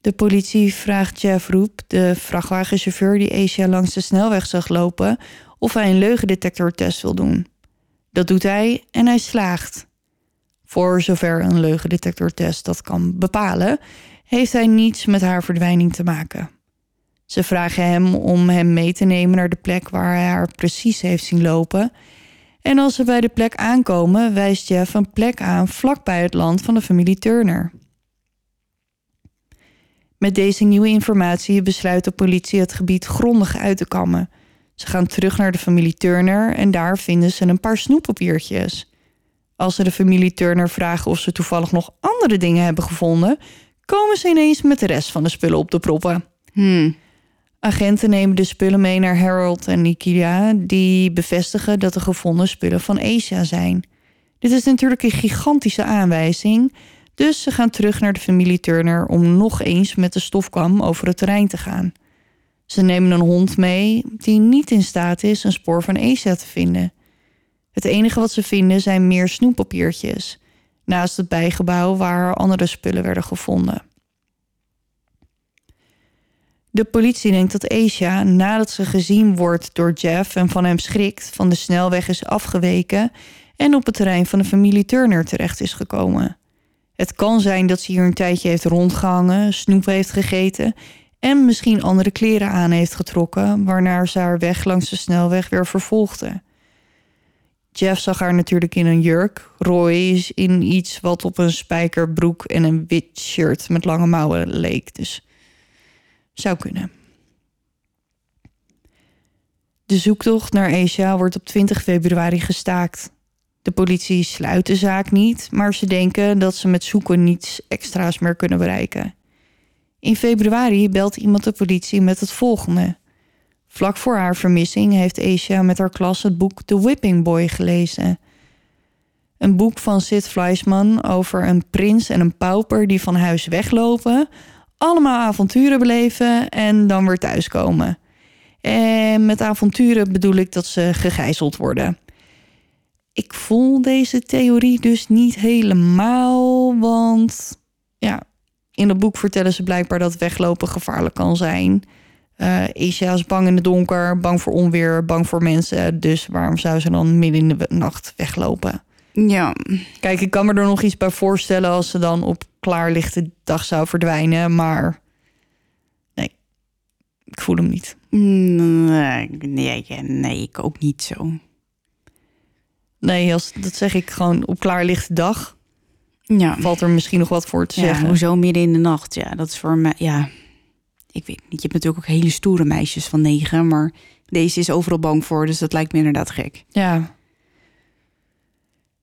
De politie vraagt Jeff Roep, de vrachtwagenchauffeur die Asia langs de snelweg zag lopen, of hij een leugendetectortest wil doen. Dat doet hij en hij slaagt. Voor zover een leugendetectortest dat kan bepalen, heeft hij niets met haar verdwijning te maken. Ze vragen hem om hem mee te nemen naar de plek waar hij haar precies heeft zien lopen. En als ze bij de plek aankomen, wijst Jeff een plek aan vlakbij het land van de familie Turner. Met deze nieuwe informatie besluit de politie het gebied grondig uit te kammen. Ze gaan terug naar de familie Turner en daar vinden ze een paar snoeppapiertjes. Als ze de familie Turner vragen of ze toevallig nog andere dingen hebben gevonden, komen ze ineens met de rest van de spullen op de proppen. Hmm. Agenten nemen de spullen mee naar Harold en Nikita, die bevestigen dat de gevonden spullen van Asia zijn. Dit is natuurlijk een gigantische aanwijzing, dus ze gaan terug naar de familie Turner om nog eens met de stofkam over het terrein te gaan. Ze nemen een hond mee die niet in staat is een spoor van Asia te vinden. Het enige wat ze vinden zijn meer snoeppapiertjes, naast het bijgebouw waar andere spullen werden gevonden. De politie denkt dat Asia, nadat ze gezien wordt door Jeff en van hem schrikt, van de snelweg is afgeweken en op het terrein van de familie Turner terecht is gekomen. Het kan zijn dat ze hier een tijdje heeft rondgehangen, snoep heeft gegeten en misschien andere kleren aan heeft getrokken, waarna ze haar weg langs de snelweg weer vervolgde. Jeff zag haar natuurlijk in een jurk, Roy is in iets wat op een spijkerbroek en een wit shirt met lange mouwen leek, dus zou kunnen. De zoektocht naar Asia wordt op 20 februari gestaakt. De politie sluit de zaak niet, maar ze denken dat ze met zoeken niets extra's meer kunnen bereiken. In februari belt iemand de politie met het volgende. Vlak voor haar vermissing heeft Asia met haar klas het boek The Whipping Boy gelezen. Een boek van Sid Fleisman over een prins en een pauper die van huis weglopen, allemaal avonturen beleven en dan weer thuiskomen. En met avonturen bedoel ik dat ze gegijzeld worden. Ik voel deze theorie dus niet helemaal, want ja, in het boek vertellen ze blijkbaar dat weglopen gevaarlijk kan zijn. Uh, Asia is bang in het donker, bang voor onweer, bang voor mensen. Dus waarom zou ze dan midden in de nacht weglopen? Ja. Kijk, ik kan me er nog iets bij voorstellen als ze dan op klaarlichte dag zou verdwijnen. Maar nee, ik voel hem niet. Nee, nee, nee, ik ook niet zo. Nee, als, dat zeg ik gewoon op klaarlichte dag. Ja. Valt er misschien nog wat voor te ja, zeggen. hoezo midden in de nacht? Ja, dat is voor mij, ja, ik weet niet. Je hebt natuurlijk ook hele stoere meisjes van negen, maar deze is overal bang voor, dus dat lijkt me inderdaad gek. Ja.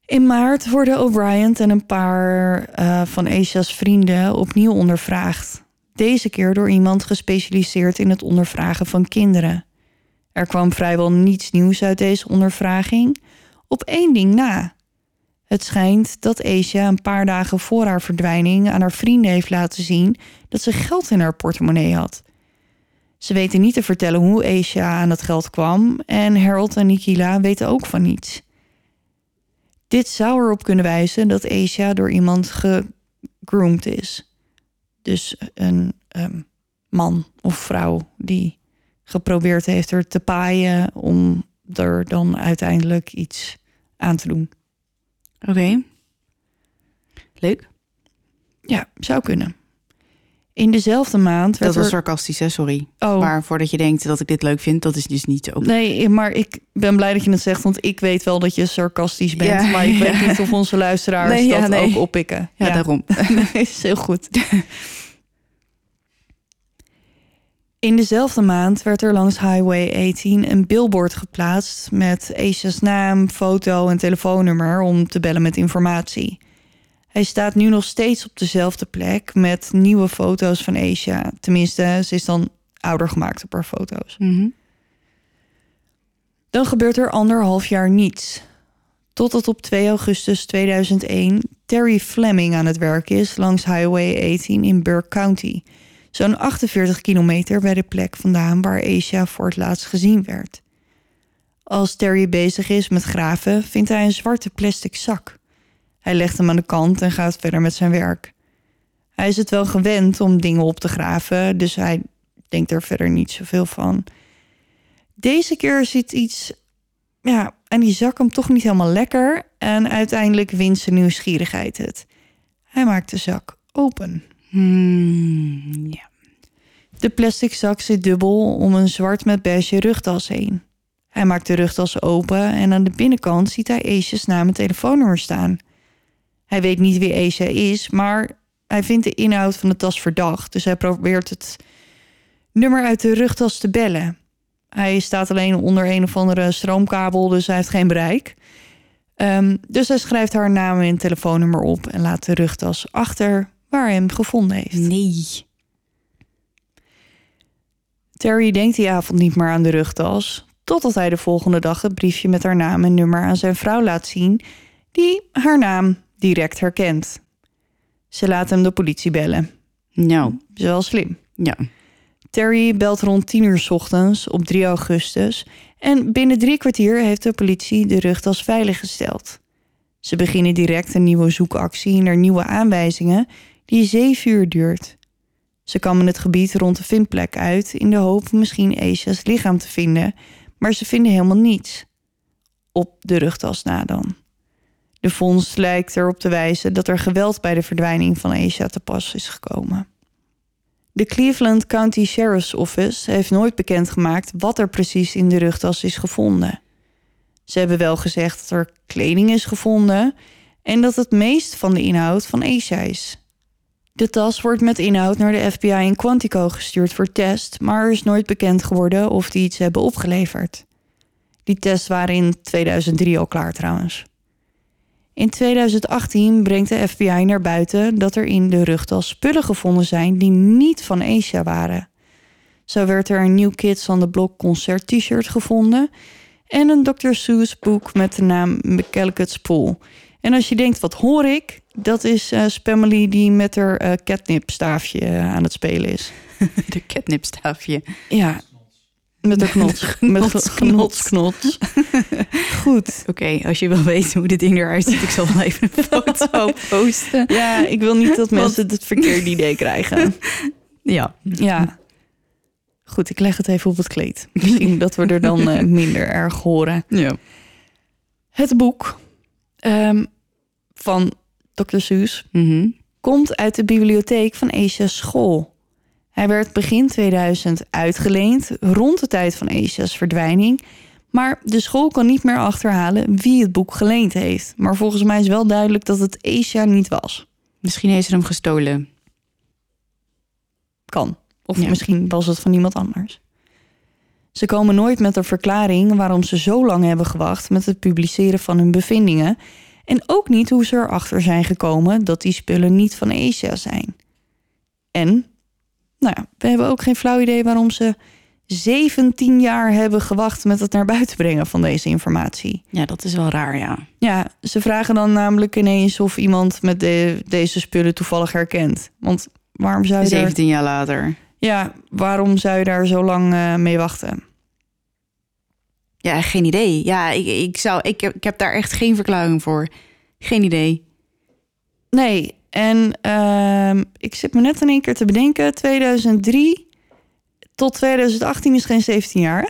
In maart worden O'Brien en een paar eh, van Asia's vrienden opnieuw ondervraagd. Deze keer door iemand gespecialiseerd in het ondervragen van kinderen. Er kwam vrijwel niets nieuws uit deze ondervraging. Op één ding na. Het schijnt dat Asia een paar dagen voor haar verdwijning aan haar vrienden heeft laten zien dat ze geld in haar portemonnee had. Ze weten niet te vertellen hoe Asia aan dat geld kwam en Harold en Nikila weten ook van niets. Dit zou erop kunnen wijzen dat Asia door iemand gegroomd is. Dus een um, man of vrouw die geprobeerd heeft er te paaien om er dan uiteindelijk iets aan te doen. Oké. Leuk. Ja, zou kunnen. In dezelfde maand. Dat was er... sarcastisch, hè? Sorry. Oh. Maar voordat je denkt dat ik dit leuk vind, dat is dus niet zo. Nee, maar ik ben blij dat je het zegt, want ik weet wel dat je sarcastisch bent. Ja, maar ik weet niet of onze luisteraars Nee, ja, dat nee. ook oppikken. Ja, daarom. Nee, is heel goed. In dezelfde maand werd er langs Highway 18 een billboard geplaatst met Asia's naam, foto en telefoonnummer om te bellen met informatie. Hij staat nu nog steeds op dezelfde plek met nieuwe foto's van Asia. Tenminste, ze is dan ouder gemaakt op haar foto's. Mhm. Dan gebeurt er anderhalf jaar niets. Totdat op 2 augustus 2001 Terry Fleming aan het werk is langs Highway 18 in Burke County. Zo'n 48 kilometer bij de plek vandaan waar Asia voor het laatst gezien werd. Als Terry bezig is met graven, vindt hij een zwarte plastic zak. Hij legt hem aan de kant en gaat verder met zijn werk. Hij is het wel gewend om dingen op te graven, dus hij denkt er verder niet zoveel van. Deze keer zit iets, ja, en die zak hem toch niet helemaal lekker. En uiteindelijk wint zijn nieuwsgierigheid het. Hij maakt de zak open. Hmm, ja. De plastic zak zit dubbel om een zwart met beige rugtas heen. Hij maakt de rugtas open en aan de binnenkant ziet hij Asia's naam en telefoonnummer staan. Hij weet niet wie Asia is, maar hij vindt de inhoud van de tas verdacht. Dus hij probeert het nummer uit de rugtas te bellen. Hij staat alleen onder een of andere stroomkabel, dus hij heeft geen bereik. Ehm, dus hij schrijft haar naam en telefoonnummer op en laat de rugtas achter waar hij hem gevonden heeft. Nee. Terry denkt die avond niet meer aan de rugtas, totdat hij de volgende dag het briefje met haar naam en nummer aan zijn vrouw laat zien, die haar naam direct herkent. Ze laat hem de politie bellen. Nou, Is wel slim. ja. Terry belt rond 10 uur 's ochtends op 3 augustus en binnen drie kwartier heeft de politie de rugtas veiliggesteld. Ze beginnen direct een nieuwe zoekactie naar nieuwe aanwijzingen die zeven uur duurt. Ze kammen het gebied rond de vindplek uit in de hoop misschien Asia's lichaam te vinden, maar ze vinden helemaal niets. Op de rugtas na dan. De vondst lijkt erop te wijzen dat er geweld bij de verdwijning van Asia te pas is gekomen. De Cleveland County Sheriff's Office heeft nooit bekendgemaakt wat er precies in de rugtas is gevonden. Ze hebben wel gezegd dat er kleding is gevonden en dat het meest van de inhoud van Asia is. De tas wordt met inhoud naar de FBI in Quantico gestuurd voor test, maar er is nooit bekend geworden of die iets hebben opgeleverd. Die tests waren in 2003 al klaar trouwens. In 2018 brengt de FBI naar buiten dat er in de rugtas spullen gevonden zijn die niet van Asia waren. Zo werd er een New Kids on the Block concert t-shirt gevonden en een Dr. Seuss boek met de naam McCallicut's Pool. En als je denkt, wat hoor ik? Dat is eh Spamily die met haar eh, catnip-staafje eh, aan het spelen is. De catnipstaafje. Ja, met haar knots. met Knots, knots, knots. Goed. Oké, als je wil weten hoe dit ding eruit ziet, ik zal wel even een foto posten. Ja, ik wil niet dat mensen het verkeerde idee krijgen. Ja. Ja. Goed, ik leg het even op het kleed. Misschien dat we er dan eh, minder erg horen. ja. Het boek ehm, van Dr. Seuss Mhm. komt uit de bibliotheek van Asia's school. Hij werd begin 2000 uitgeleend, rond de tijd van Asia's verdwijning. Maar de school kan niet meer achterhalen wie het boek geleend heeft. Maar volgens mij is wel duidelijk dat het Asia niet was. Misschien heeft ze hem gestolen. Kan. Of Ja. misschien was het van iemand anders. Ze komen nooit met een verklaring waarom ze zo lang hebben gewacht met het publiceren van hun bevindingen. En ook niet hoe ze erachter zijn gekomen dat die spullen niet van Asia zijn. En, nou ja, we hebben ook geen flauw idee waarom ze 17 jaar hebben gewacht met het naar buiten brengen van deze informatie. Ja, dat is wel raar, ja. Ja, ze vragen dan namelijk ineens of iemand met de, deze spullen toevallig herkent. Want waarom zou je daar 17 jaar later. ja, waarom zou je daar zo lang eh, mee wachten? Ja, geen idee. Ja, ik, ik, zou, ik, heb, ik heb daar echt geen verklaring voor. Geen idee. Nee, en ehm, ik zit me net in één keer te bedenken... 2003 tot 2018 is geen 17 jaar, hè?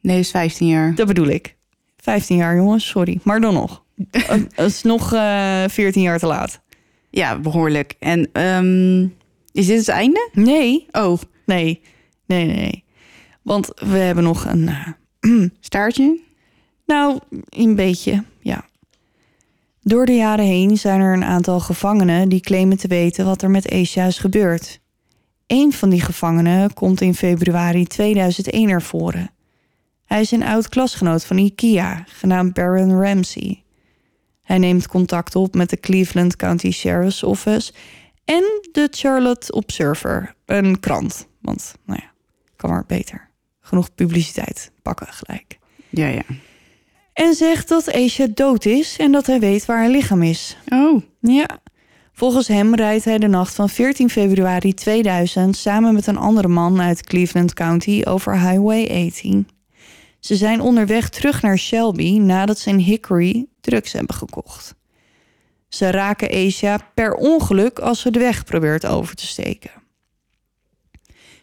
Nee, is 15 jaar. Dat bedoel ik. 15 jaar, jongens, sorry. Maar dan nog. Het is nog eh 14 jaar te laat. Ja, behoorlijk. En ehm, is dit het einde? Nee, Oh, nee, nee, nee. Want we hebben nog een... eh, staartje? Nou, een beetje, ja. Door de jaren heen zijn er een aantal gevangenen die claimen te weten wat er met Asia is gebeurd. Een van die gevangenen komt in februari 2001 naar voren. Hij is een oud klasgenoot van IKEA, genaamd Baron Ramsey. Hij neemt contact op met de Cleveland County Sheriff's Office en de Charlotte Observer, een krant. Want, nou ja, kan maar beter. Genoeg publiciteit pakken gelijk. Ja, ja. En zegt dat Asia dood is en dat hij weet waar haar lichaam is. Oh, Ja. Volgens hem rijdt hij de nacht van 14 februari 2000 samen met een andere man uit Cleveland County over Highway 18. Ze zijn onderweg terug naar Shelby nadat ze in Hickory drugs hebben gekocht. Ze raken Asia per ongeluk als ze de weg probeert over te steken.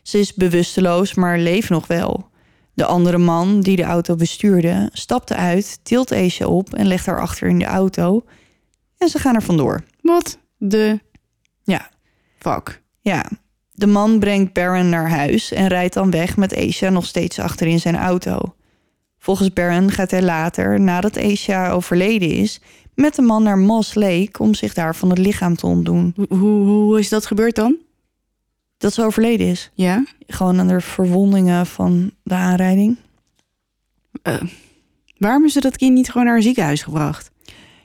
Ze is bewusteloos, maar leeft nog wel. De andere man die de auto bestuurde, stapte uit, tilt Asia op en legt haar achter in de auto. En ze gaan er vandoor. Wat de Ja, fuck? ja. De man brengt Baron naar huis en rijdt dan weg met Asia nog steeds achter in zijn auto. Volgens Baron gaat hij later, nadat Asia overleden is, met de man naar Moss Lake om zich daar van het lichaam te ontdoen. Hoe, hoe, hoe is dat gebeurd dan? Dat ze overleden is. Ja? Gewoon aan de verwondingen van de aanrijding. Waarom is ze dat kind niet gewoon naar een ziekenhuis gebracht?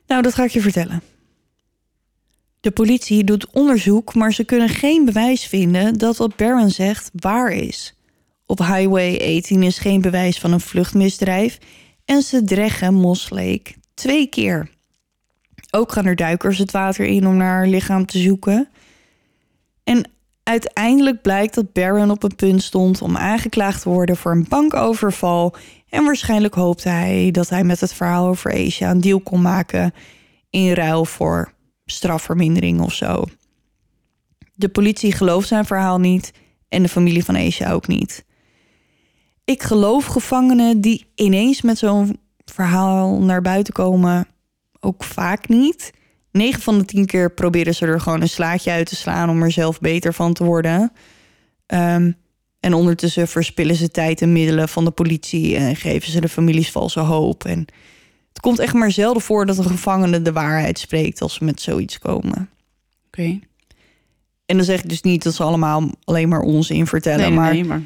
Nou, dat ga ik je vertellen. De politie doet onderzoek, maar ze kunnen geen bewijs vinden dat wat Barron zegt waar is. Op Highway 18 is geen bewijs van een vluchtmisdrijf en ze dreggen Moss Lake twee keer. Ook gaan er duikers het water in om naar haar lichaam te zoeken. En uiteindelijk blijkt dat Barron op een punt stond om aangeklaagd te worden voor een bankoverval. En waarschijnlijk hoopte hij dat hij met het verhaal over Asia een deal kon maken in ruil voor strafvermindering of zo. De politie gelooft zijn verhaal niet en de familie van Asia ook niet. Ik geloof gevangenen die ineens met zo'n verhaal naar buiten komen ook vaak niet. 9 van de 10 keer proberen ze er gewoon een slaatje uit te slaan om er zelf beter van te worden. Ehm, en ondertussen verspillen ze tijd en middelen van de politie en geven ze de families valse hoop. En het komt echt maar zelden voor dat een gevangene de waarheid spreekt als ze met zoiets komen. Oké. En dan zeg ik dus niet dat ze allemaal alleen maar onzin vertellen, Nee, nee, maar nee, maar...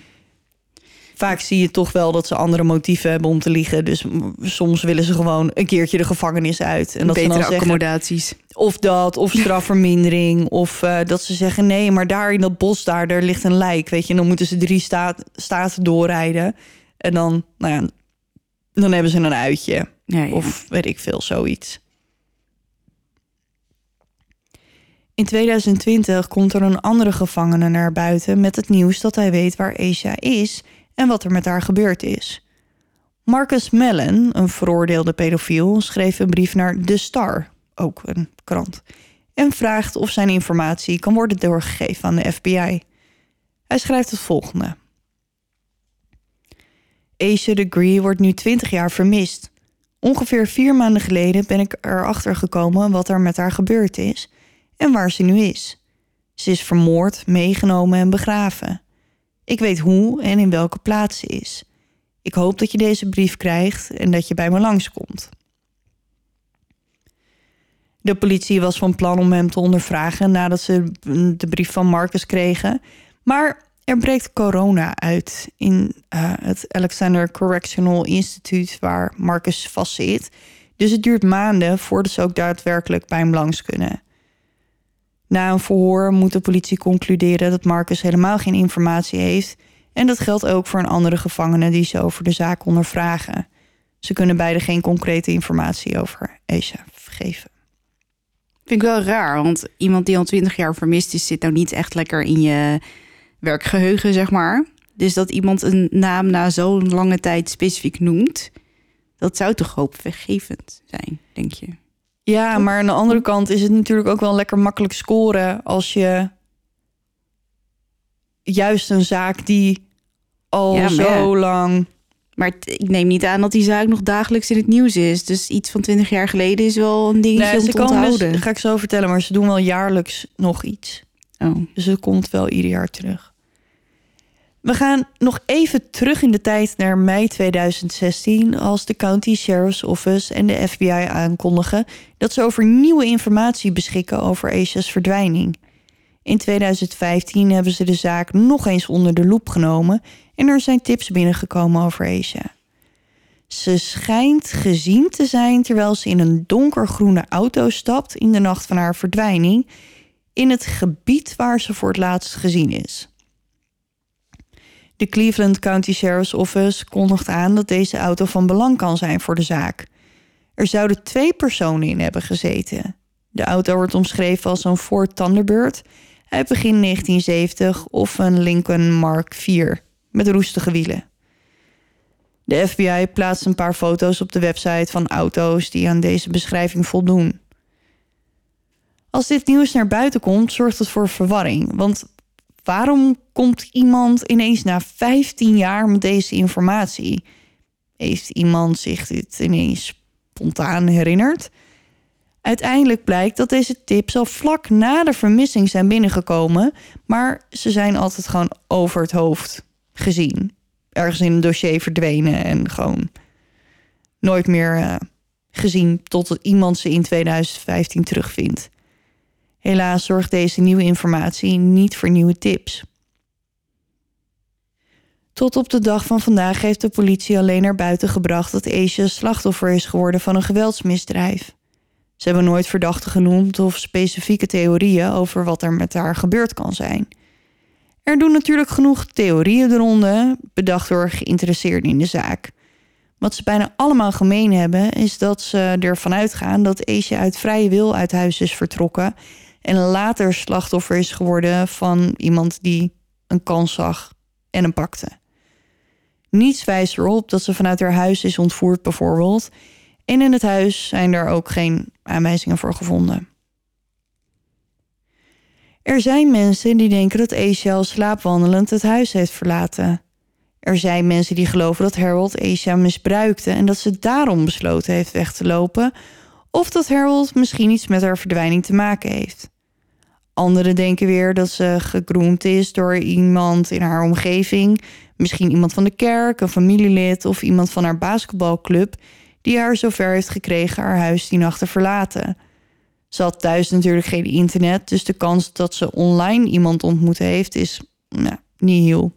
vaak zie je toch wel dat ze andere motieven hebben om te liegen. Dus soms willen ze gewoon een keertje de gevangenis uit. En dat ze betere dan zeggen, accommodaties. of dat, of strafvermindering. Of eh, dat ze zeggen, nee, maar daar in dat bos daar, daar ligt een lijk. Weet je, en dan moeten ze drie staat, staten doorrijden. En dan, nou ja, dan hebben ze een uitje. Ja, ja. Of weet ik veel, zoiets. In 2020 komt er een andere gevangene naar buiten met het nieuws dat hij weet waar Asia is en wat er met haar gebeurd is. Marcus Mellon, een veroordeelde pedofiel, schreef een brief naar The Star, ook een krant, en vraagt of zijn informatie kan worden doorgegeven aan de FBI. Hij schrijft het volgende. Asia Degree wordt nu 20 jaar vermist. Ongeveer vier maanden geleden ben ik erachter gekomen wat er met haar gebeurd is en waar ze nu is. Ze is vermoord, meegenomen en begraven. Ik weet hoe en in welke plaats ze is. Ik hoop dat je deze brief krijgt en dat je bij me langskomt. De politie was van plan om hem te ondervragen nadat ze de brief van Marcus kregen. Maar er breekt corona uit in eh, het Alexander Correctional Institute waar Marcus vastzit. Dus het duurt maanden voordat ze ook daadwerkelijk bij hem langs kunnen. Na een verhoor moet de politie concluderen dat Marcus helemaal geen informatie heeft. En dat geldt ook voor een andere gevangene die ze over de zaak ondervragen. Ze kunnen beide geen concrete informatie over Asia geven. Vind ik wel raar, want iemand die al twintig jaar vermist is, zit nou niet echt lekker in je werkgeheugen, zeg maar. Dus dat iemand een naam na zo'n lange tijd specifiek noemt, dat zou toch hoopvergevend zijn, denk je? Ja, maar aan de andere kant is het natuurlijk ook wel lekker makkelijk scoren als je juist een zaak die al Ja, zo ja. lang. Maar ik neem niet aan dat die zaak nog dagelijks in het nieuws is. Dus iets van twintig jaar geleden is wel een dingetje Nee, om ze te komen onthouden. dus, ga ik zo vertellen, maar ze doen wel jaarlijks nog iets. Oh. Dus het komt wel ieder jaar terug. We gaan nog even terug in de tijd naar mei 2016, als de County Sheriff's Office en de FBI aankondigen dat ze over nieuwe informatie beschikken over Asia's verdwijning. In 2015 hebben ze de zaak nog eens onder de loep genomen en er zijn tips binnengekomen over Asia. Ze schijnt gezien te zijn terwijl ze in een donkergroene auto stapt in de nacht van haar verdwijning in het gebied waar ze voor het laatst gezien is. De Cleveland County Sheriff's Office kondigt aan dat deze auto van belang kan zijn voor de zaak. Er zouden twee personen in hebben gezeten. De auto wordt omschreven als een Ford Thunderbird uit begin 1970 of een Lincoln Mark IV met roestige wielen. De FBI plaatst een paar foto's op de website van auto's die aan deze beschrijving voldoen. Als dit nieuws naar buiten komt, zorgt het voor verwarring. Want waarom komt iemand ineens na 15 jaar met deze informatie? Heeft iemand zich dit ineens spontaan herinnerd? Uiteindelijk blijkt dat deze tips al vlak na de vermissing zijn binnengekomen, maar ze zijn altijd gewoon over het hoofd gezien. Ergens in een dossier verdwenen en gewoon nooit meer uh, gezien totdat iemand ze in 2015 terugvindt. Helaas zorgt deze nieuwe informatie niet voor nieuwe tips. Tot op de dag van vandaag heeft de politie alleen naar buiten gebracht dat Asia slachtoffer is geworden van een geweldsmisdrijf. Ze hebben nooit verdachte genoemd of specifieke theorieën over wat er met haar gebeurd kan zijn. Er doen natuurlijk genoeg theorieën de bedacht door geïnteresseerden in de zaak. Wat ze bijna allemaal gemeen hebben, is dat ze ervan uitgaan dat Asia uit vrije wil uit huis is vertrokken en later slachtoffer is geworden van iemand die een kans zag en hem pakte. Niets wijst erop dat ze vanuit haar huis is ontvoerd, bijvoorbeeld. En in het huis zijn er ook geen aanwijzingen voor gevonden. Er zijn mensen die denken dat Asia slaapwandelend het huis heeft verlaten. Er zijn mensen die geloven dat Harold Asia misbruikte en dat ze daarom besloten heeft weg te lopen, of dat Harold misschien iets met haar verdwijning te maken heeft. Anderen denken weer dat ze gegroomd is door iemand in haar omgeving, misschien iemand van de kerk, een familielid of iemand van haar basketbalclub, die haar zover heeft gekregen haar huis die nacht te verlaten. Ze had thuis natuurlijk geen internet, dus de kans dat ze online iemand ontmoet heeft is nou, niet heel.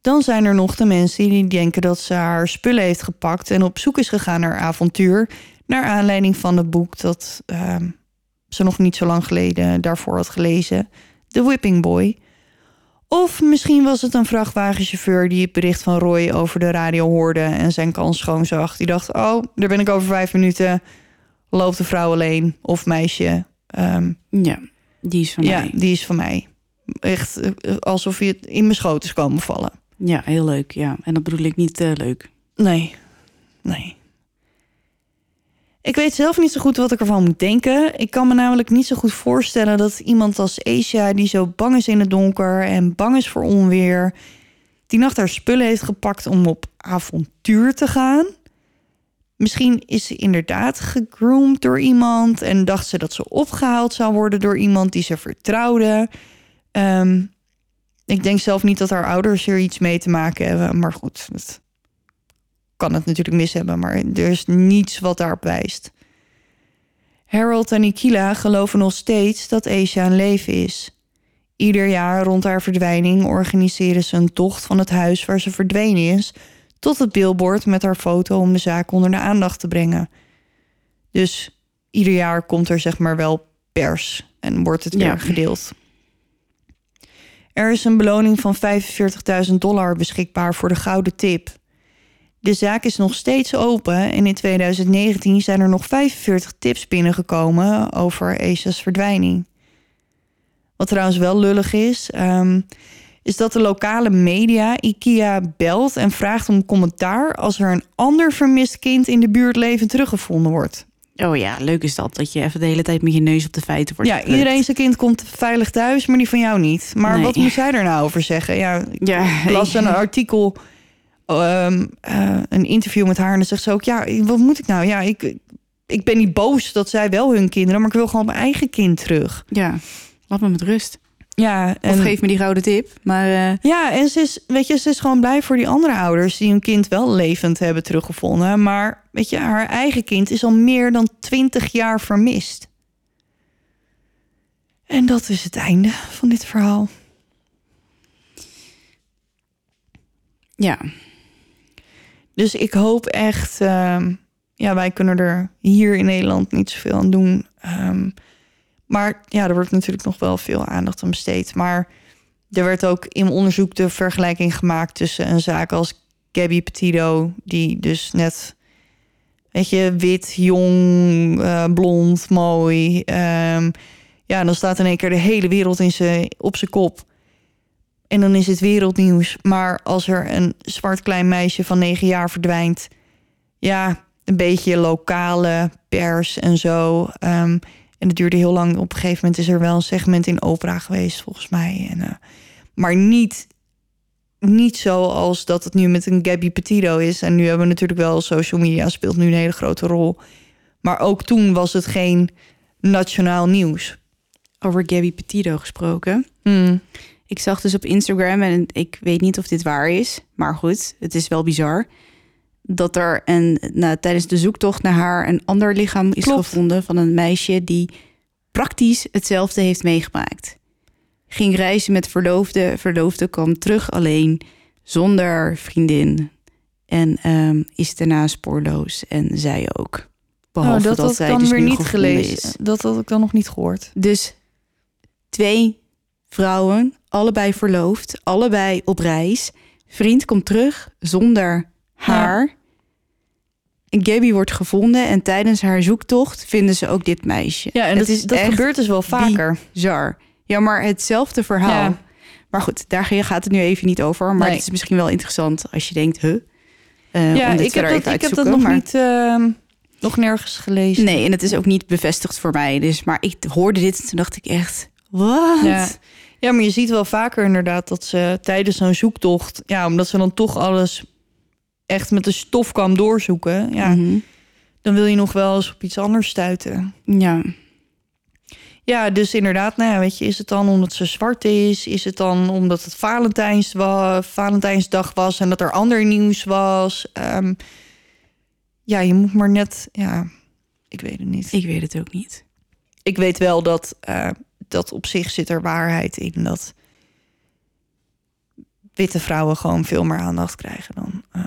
Dan zijn er nog de mensen die denken dat ze haar spullen heeft gepakt en op zoek is gegaan naar avontuur, naar aanleiding van het boek dat ehm, ze nog niet zo lang geleden daarvoor had gelezen, The Whipping Boy. Of misschien was het een vrachtwagenchauffeur die het bericht van Roy over de radio hoorde en zijn kans schoon zag. Die dacht: Oh, daar ben ik over vijf minuten. Loopt de vrouw alleen of meisje. Um, ja, die is van ja, mij. die is van mij. Echt eh, alsof je het in mijn schoot is komen vallen. Ja, heel leuk. Ja, en dat bedoel ik niet uh, leuk. Nee, nee. Ik weet zelf niet zo goed wat ik ervan moet denken. Ik kan me namelijk niet zo goed voorstellen dat iemand als Asia, die zo bang is in het donker en bang is voor onweer, die nacht haar spullen heeft gepakt om op avontuur te gaan. Misschien is ze inderdaad gegroomd door iemand en dacht ze dat ze opgehaald zou worden door iemand die ze vertrouwde. Um, ik denk zelf niet dat haar ouders er iets mee te maken hebben, maar goed, kan het natuurlijk mis hebben, maar er is niets wat daarop wijst. Harold en Nikila geloven nog steeds dat Asia een leven is. Ieder jaar rond haar verdwijning organiseren ze een tocht van het huis waar ze verdwenen is tot het billboard met haar foto om de zaak onder de aandacht te brengen. Dus ieder jaar komt er zeg maar wel pers en wordt het weer gedeeld. Er is een beloning van 45.000 dollar beschikbaar voor de gouden tip. De zaak is nog steeds open en in 2019 zijn er nog 45 tips binnengekomen over Asia's verdwijning. Wat trouwens wel lullig is, um, is dat de lokale media IKEA belt en vraagt om commentaar als er een ander vermist kind in de buurt levend teruggevonden wordt. Oh ja, leuk is dat. Dat je even de hele tijd met je neus op de feiten wordt. Ja, iedereen zijn kind komt veilig thuis, maar die van jou niet. Maar nee. wat moet zij er nou over zeggen? Ja, ja las een artikel um, uh, een interview met haar en dan zegt ze ook: Ja, wat moet ik nou? Ja, ik, ik ben niet boos dat zij wel hun kinderen, maar ik wil gewoon mijn eigen kind terug. Ja, laat me met rust. Ja, en, of geef me die gouden tip. Maar uh... ja, en ze is, weet je, ze is gewoon blij voor die andere ouders die hun kind wel levend hebben teruggevonden. Maar weet je, haar eigen kind is al meer dan twintig jaar vermist. En dat is het einde van dit verhaal. Ja, dus ik hoop echt, uh, ja, wij kunnen er hier in Nederland niet zoveel aan doen. Um, maar ja, er wordt natuurlijk nog wel veel aandacht aan besteed. Maar er werd ook in onderzoek de vergelijking gemaakt tussen een zaak als Gabby Petito, die dus net, weet je, wit, jong, uh, blond, mooi. Um, ja, dan staat in één keer de hele wereld in zijn, op zijn kop. En dan is het wereldnieuws. Maar als er een zwart klein meisje van negen jaar verdwijnt... ja, een beetje lokale pers en zo. Ehm, en het duurde heel lang. Op een gegeven moment is er wel een segment in opera geweest, volgens mij. En, eh, maar niet, niet zoals dat het nu met een Gabby Petito is. En nu hebben we natuurlijk wel social media speelt nu een hele grote rol. Maar ook toen was het geen nationaal nieuws. Over Gabby Petito gesproken. Hmm. Ik zag dus op Instagram, en ik weet niet of dit waar is, maar goed, het is wel bizar. Dat er een, nou, tijdens de zoektocht naar haar een ander lichaam is Klopt. gevonden van een meisje die praktisch hetzelfde heeft meegemaakt. Ging reizen met verloofde, verloofde kwam terug alleen, zonder vriendin. En ehm, is daarna spoorloos en zij ook. Behalve Oh, dat dat, had ik zij dan dus weer niet gelezen. is. Dat had ik dan nog niet gehoord. Dus twee vrouwen, allebei verloofd, allebei op reis. Vriend komt terug zonder haar. En Gabby wordt gevonden en tijdens haar zoektocht vinden ze ook dit meisje. Ja, en Het dat, is dat echt gebeurt dus wel vaker. Bizar. Ja, maar hetzelfde verhaal. Ja. Maar goed, daar gaat het nu even niet over. Maar Nee. het is misschien wel interessant als je denkt, huh? Eh, ja, ik heb, dat, ik heb dat nog maar- niet, ehm, nog nergens gelezen. Nee, en het is ook niet bevestigd voor mij. Dus, maar ik hoorde dit en toen dacht ik echt, wat? Ja. Ja, maar je ziet wel vaker inderdaad dat ze tijdens zo'n zoektocht... ja, omdat ze dan toch alles echt met de stofkam doorzoeken... ja, Mhm. dan wil je nog wel eens op iets anders stuiten. ja. Ja, dus inderdaad, nou ja, weet je, is het dan omdat ze zwart is? Is het dan omdat het Valentijns Valentijnsdag was en dat er ander nieuws was? Ehm, ja, je moet maar net, ja, ik weet het niet. Ik weet het ook niet. Ik weet wel dat, eh, dat op zich zit er waarheid in dat witte vrouwen gewoon veel meer aandacht krijgen dan eh,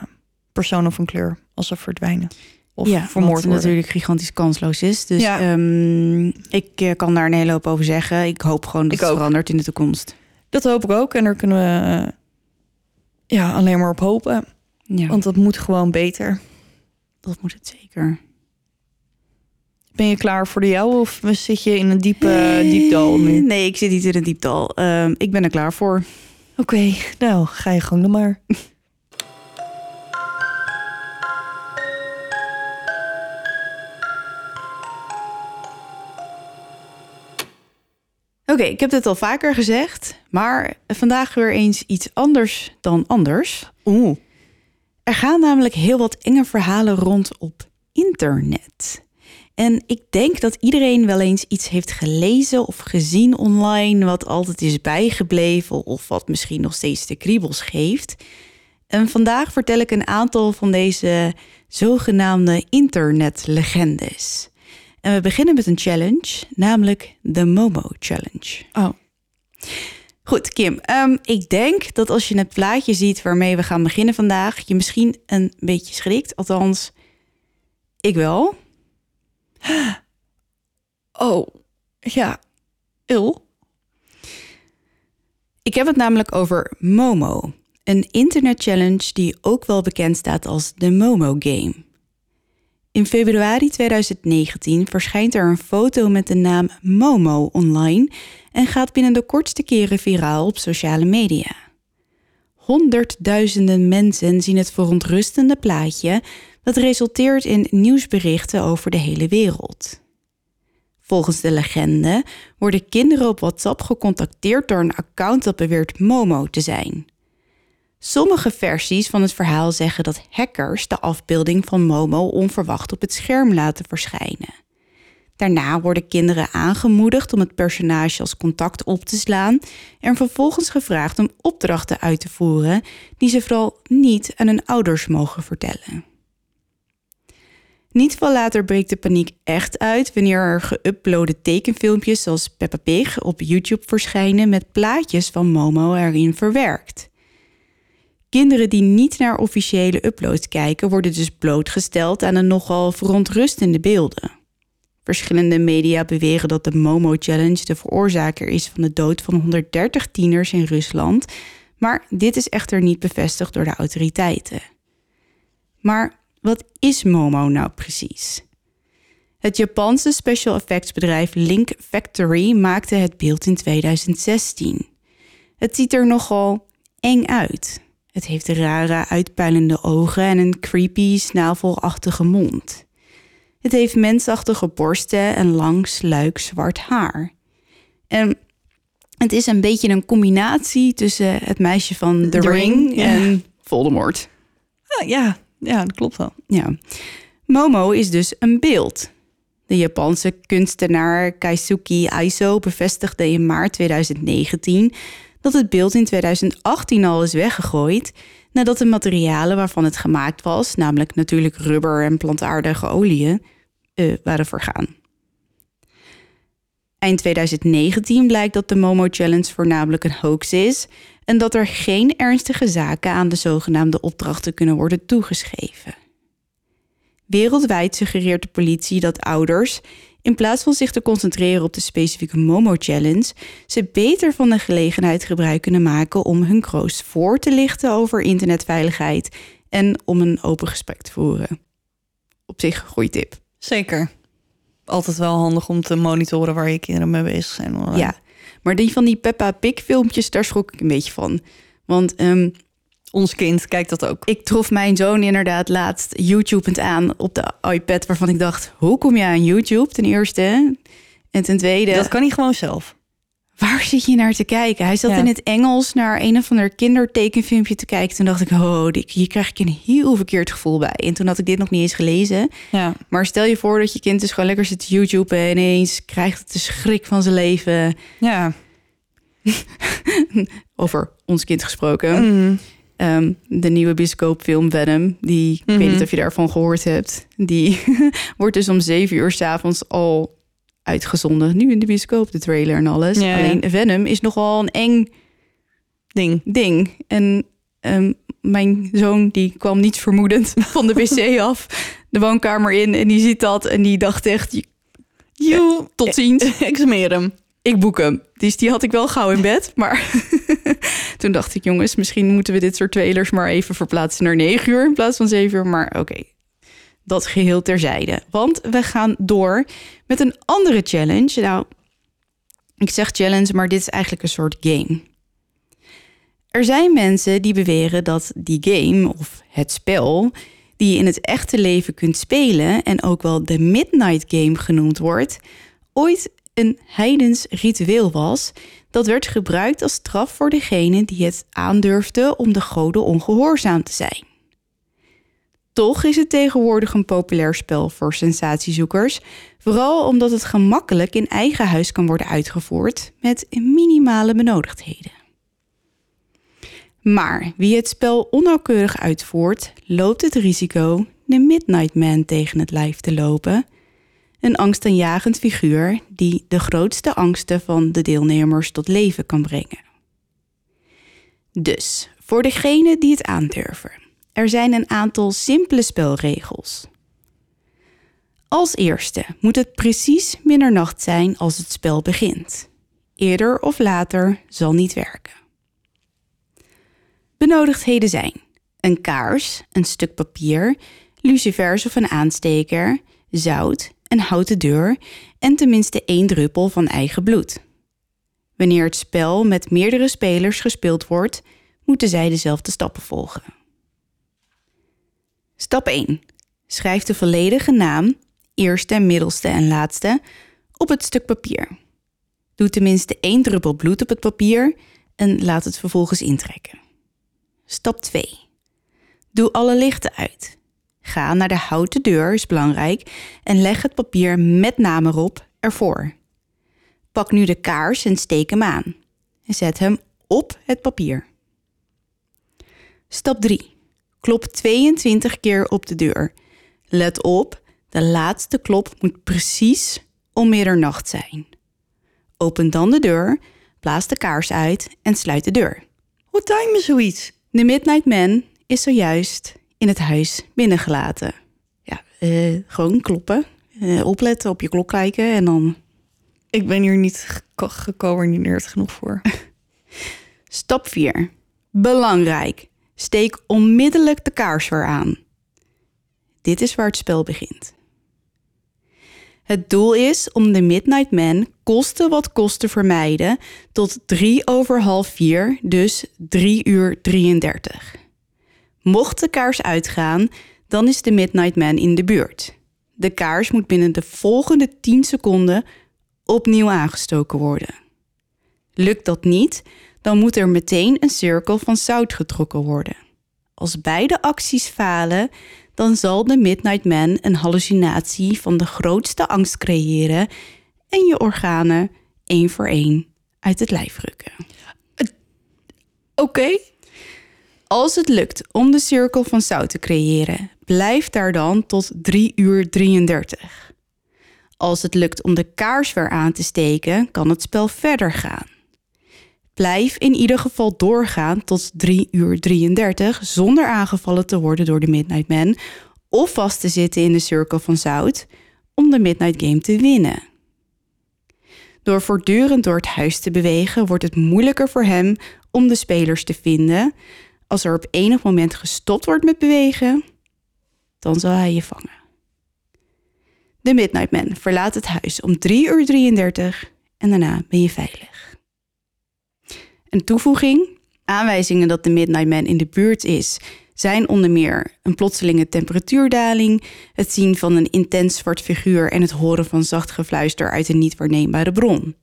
personen van kleur als ze verdwijnen of ja, vermoord wat worden. natuurlijk gigantisch kansloos is. Dus Ja. ehm, ik eh, kan daar een hele hoop over zeggen. Ik hoop gewoon dat Ik het ook. verandert in de toekomst. Dat hoop ik ook en daar kunnen we eh, ja, alleen maar op hopen. Ja, Want dat moet gewoon beter. dat moet het zeker. Ben je klaar voor de jou of zit je in een diepe diepdal nu? Oké, Nee, ik zit niet in een diepdal. Ehm, ik ben er klaar voor. nou ga je gang dan maar. Oké, ik heb dit al vaker gezegd, maar vandaag weer eens iets anders dan anders. Oeh. Er gaan namelijk heel wat enge verhalen rond op internet. En ik denk dat iedereen wel eens iets heeft gelezen of gezien online wat altijd is bijgebleven of wat misschien nog steeds de kriebels geeft. En vandaag vertel ik een aantal van deze zogenaamde internetlegendes. En we beginnen met een challenge, namelijk de Momo Challenge. Oh. Goed, Kim. ehm, ik denk dat als je het plaatje ziet waarmee we gaan beginnen vandaag, je misschien een beetje schrikt. Althans, ik wel. Oh, ja. Il? Ik heb het namelijk over Momo. Een internet challenge die ook wel bekend staat als de Momo Game. In februari 2019 verschijnt er een foto met de naam Momo online en gaat binnen de kortste keren viraal op sociale media. Honderdduizenden mensen zien het verontrustende plaatje dat resulteert in nieuwsberichten over de hele wereld. Volgens de legende worden kinderen op WhatsApp gecontacteerd door een account dat beweert Momo te zijn. Sommige versies van het verhaal zeggen dat hackers de afbeelding van Momo onverwacht op het scherm laten verschijnen. Daarna worden kinderen aangemoedigd om het personage als contact op te slaan en vervolgens gevraagd om opdrachten uit te voeren die ze vooral niet aan hun ouders mogen vertellen. Niet veel later breekt de paniek echt uit wanneer er geüploade tekenfilmpjes zoals Peppa Pig op YouTube verschijnen met plaatjes van Momo erin verwerkt. Kinderen die niet naar officiële uploads kijken worden dus blootgesteld aan een nogal verontrustende beelden. Verschillende media beweren dat de Momo Challenge de veroorzaker is van de dood van 130 tieners in Rusland, maar dit is echter niet bevestigd door de autoriteiten. Maar wat is Momo nou precies? Het Japanse special effects bedrijf Link Factory maakte het beeld in 2016. Het ziet er nogal eng uit. Het heeft rare uitpuilende ogen en een creepy snavelachtige mond. Het heeft mensachtige borsten en lang sluik zwart haar. En het is een beetje een combinatie tussen het meisje van The, The Ring, en Voldemort. Ah, ja, ja, dat klopt wel. Ja. Momo is dus een beeld. De Japanse kunstenaar Kaisuke Aiso bevestigde in maart 2019 dat het beeld in 2018 al is weggegooid nadat de materialen waarvan het gemaakt was, namelijk natuurlijk rubber en plantaardige oliën, eh, waren vergaan. Eind 2019 blijkt dat de Momo Challenge voornamelijk een hoax is en dat er geen ernstige zaken aan de zogenaamde opdrachten kunnen worden toegeschreven. Wereldwijd suggereert de politie dat ouders, in plaats van zich te concentreren op de specifieke Momo Challenge, ze beter van de gelegenheid gebruik kunnen maken om hun kroost voor te lichten over internetveiligheid en om een open gesprek te voeren. Op zich een goede tip. Zeker. Altijd wel handig om te monitoren waar je kinderen mee bezig zijn. Ja, maar die van die Peppa Pig filmpjes, daar schrok ik een beetje van. Want ehm, Ons kind kijkt dat ook. ik trof mijn zoon inderdaad laatst YouTubend aan op de iPad... waarvan ik dacht, hoe kom je aan YouTube ten eerste? En ten tweede, Dat kan hij gewoon zelf. Waar zit je naar te kijken? Hij zat Ja. in het Engels naar een of ander kindertekenfilmpje te kijken. Toen dacht ik, oh, hier krijg ik een heel verkeerd gevoel bij. En toen had ik dit nog niet eens gelezen. Ja, Maar stel je voor dat je kind dus gewoon lekker zit te YouTube... en ineens krijgt het de schrik van zijn leven... ja. over ons kind gesproken. Mm. Ehm, de nieuwe bioscoopfilm Venom, die ik weet Mhm. niet of je daarvan gehoord hebt, die wordt dus om zeven uur s'avonds al uitgezonden. Nu in de bioscoop, de trailer en alles. Ja. Alleen Venom is nogal een eng Ding. ding. En ehm, mijn zoon die kwam niet vermoedend van de wc af, de woonkamer in en die ziet dat en die dacht echt, You, tot ziens. ik smeer hem. ik boek hem. Dus die had ik wel gauw in bed. Maar toen dacht ik, jongens, misschien moeten we dit soort trailers maar even verplaatsen naar 9 uur in plaats van 7 uur. Maar oké, dat geheel terzijde. Want we gaan door met een andere challenge. Nou, ik zeg challenge, maar dit is eigenlijk een soort game. Er zijn mensen die beweren dat die game of het spel die je in het echte leven kunt spelen en ook wel de Midnight Game genoemd wordt, ooit een heidens ritueel was dat werd gebruikt als straf voor degene die het aandurfde om de goden ongehoorzaam te zijn. Toch is het tegenwoordig een populair spel voor sensatiezoekers, vooral omdat het gemakkelijk in eigen huis kan worden uitgevoerd met minimale benodigdheden. Maar wie het spel onnauwkeurig uitvoert, loopt het risico de Midnight Man tegen het lijf te lopen. Een angstaanjagend figuur die de grootste angsten van de deelnemers tot leven kan brengen. Dus, voor degenen die het aandurven, er zijn een aantal simpele spelregels. Als eerste moet het precies middernacht zijn als het spel begint. Eerder of later zal niet werken. Benodigdheden zijn een kaars, een stuk papier, lucifers of een aansteker, zout, een houten deur en tenminste één druppel van eigen bloed. Wanneer het spel met meerdere spelers gespeeld wordt, moeten zij dezelfde stappen volgen. Stap 1. Schrijf de volledige naam, eerste, middelste en laatste, op het stuk papier. Doe tenminste één druppel bloed op het papier en laat het vervolgens intrekken. Stap 2. Doe alle lichten uit. Ga naar de houten deur, is belangrijk, en leg het papier met naam erop ervoor. Pak nu de kaars en steek hem aan. En zet hem op het papier. Stap 3. Klop 22 keer op de deur. Let op, de laatste klop moet precies om middernacht zijn. Open dan de deur, blaas de kaars uit en sluit de deur. Hoe time je zoiets? De Midnight Man is zojuist in het huis binnengelaten. Ja, eh, gewoon kloppen. Eh, opletten, op je klok kijken en dan... Ik ben hier niet gecoördineerd genoeg voor. Stap 4. Belangrijk. Steek onmiddellijk de kaars weer aan. Dit is waar het spel begint. Het doel is om de Midnight Man koste wat kost te vermijden tot 3 over half 4, dus 3 uur 33. Mocht de kaars uitgaan, dan is de Midnight Man in de buurt. De kaars moet binnen de volgende 10 seconden opnieuw aangestoken worden. Lukt dat niet, dan moet er meteen een cirkel van zout getrokken worden. Als beide acties falen, dan zal de Midnight Man een hallucinatie van de grootste angst creëren en je organen één voor één uit het lijf rukken. Oké. Als het lukt om de cirkel van zout te creëren, blijf daar dan tot 3 uur 33. Als het lukt om de kaars weer aan te steken, kan het spel verder gaan. Blijf in ieder geval doorgaan tot 3 uur 33 zonder aangevallen te worden door de Midnight Man of vast te zitten in de cirkel van zout om de Midnight Game te winnen. Door voortdurend door het huis te bewegen wordt het moeilijker voor hem om de spelers te vinden. Als er op enig moment gestopt wordt met bewegen, dan zal hij je vangen. De Midnight Man verlaat het huis om 3 uur 33 en daarna ben je veilig. Een toevoeging: aanwijzingen dat de Midnight Man in de buurt is, zijn onder meer een plotselinge temperatuurdaling, het zien van een intens zwart figuur en het horen van zacht gefluister uit een niet waarneembare bron.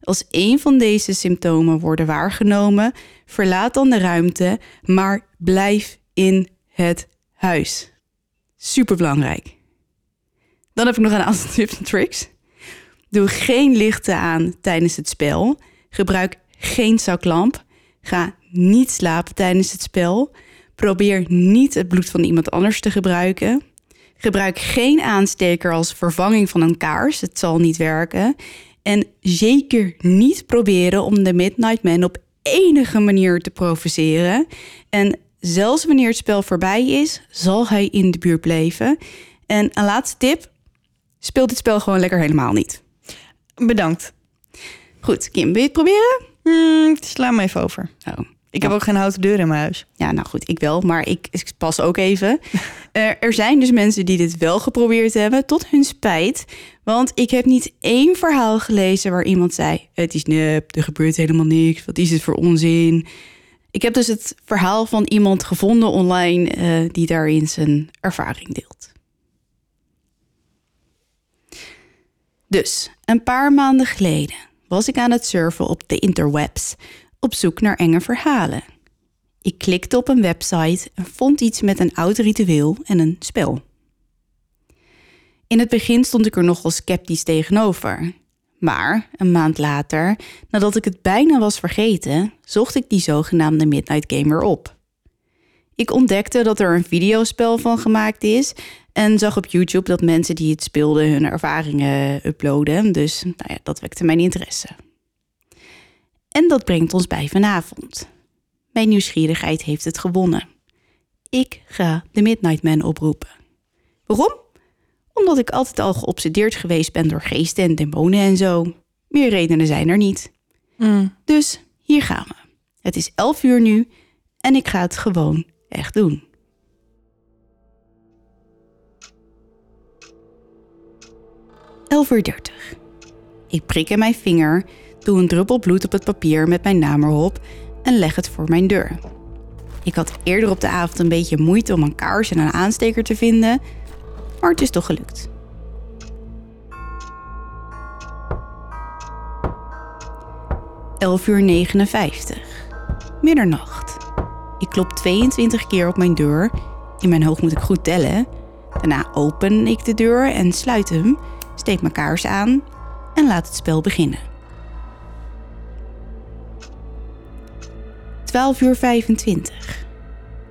Als een van deze symptomen worden waargenomen, verlaat dan de ruimte, maar blijf in het huis. Superbelangrijk. Dan heb ik nog een aantal tips en tricks. Doe geen lichten aan tijdens het spel. Gebruik geen zaklamp. Ga niet slapen tijdens het spel. Probeer niet het bloed van iemand anders te gebruiken. Gebruik geen aansteker als vervanging van een kaars. Het zal niet werken. En zeker niet proberen om de Midnight Man op enige manier te provoceren. En zelfs wanneer het spel voorbij is, zal hij in de buurt blijven. En een laatste tip: speel dit spel gewoon lekker helemaal niet. Bedankt. Goed, Kim, wil je het proberen? Hmm, sla me even over. Oh. Ik heb ook geen houten deur in mijn huis. Ja, nou goed, ik wel, maar ik, ik pas ook even. Er, er zijn dus mensen die dit wel geprobeerd hebben, tot hun spijt. Want ik heb niet één verhaal gelezen waar iemand zei: Het is nep, er gebeurt helemaal niks, wat is het voor onzin? Ik heb dus het verhaal van iemand gevonden online eh, die daarin zijn ervaring deelt. Dus, een paar maanden geleden was ik aan het surfen op de interwebs op zoek naar enge verhalen. Ik klikte op een website en vond iets met een oud ritueel en een spel. In het begin stond ik er nogal sceptisch tegenover. Maar een maand later, nadat ik het bijna was vergeten, zocht ik die zogenaamde Midnight Gamer op. Ik ontdekte dat er een videospel van gemaakt is en zag op YouTube dat mensen die het speelden hun ervaringen uploaden. Dus nou ja, dat wekte mijn interesse. En dat brengt ons bij vanavond. Mijn nieuwsgierigheid heeft het gewonnen. Ik ga de Midnight Man oproepen. Waarom? Omdat ik altijd al geobsedeerd geweest ben door geesten en demonen en zo. Meer redenen zijn er niet. Mm. Dus hier gaan we. Het is 11 uur nu en ik ga het gewoon echt doen. Uur. Ik prik in mijn vinger, doe een druppel bloed op het papier met mijn naam erop en leg het voor mijn deur. Ik had eerder op de avond een beetje moeite om een kaars en een aansteker te vinden, maar het is toch gelukt. Uur 59. Middernacht. Ik klop 22 keer op mijn deur. In mijn hoofd moet ik goed tellen. Daarna open ik de deur en sluit hem, steek mijn kaars aan en laat het spel beginnen. 12 uur 25.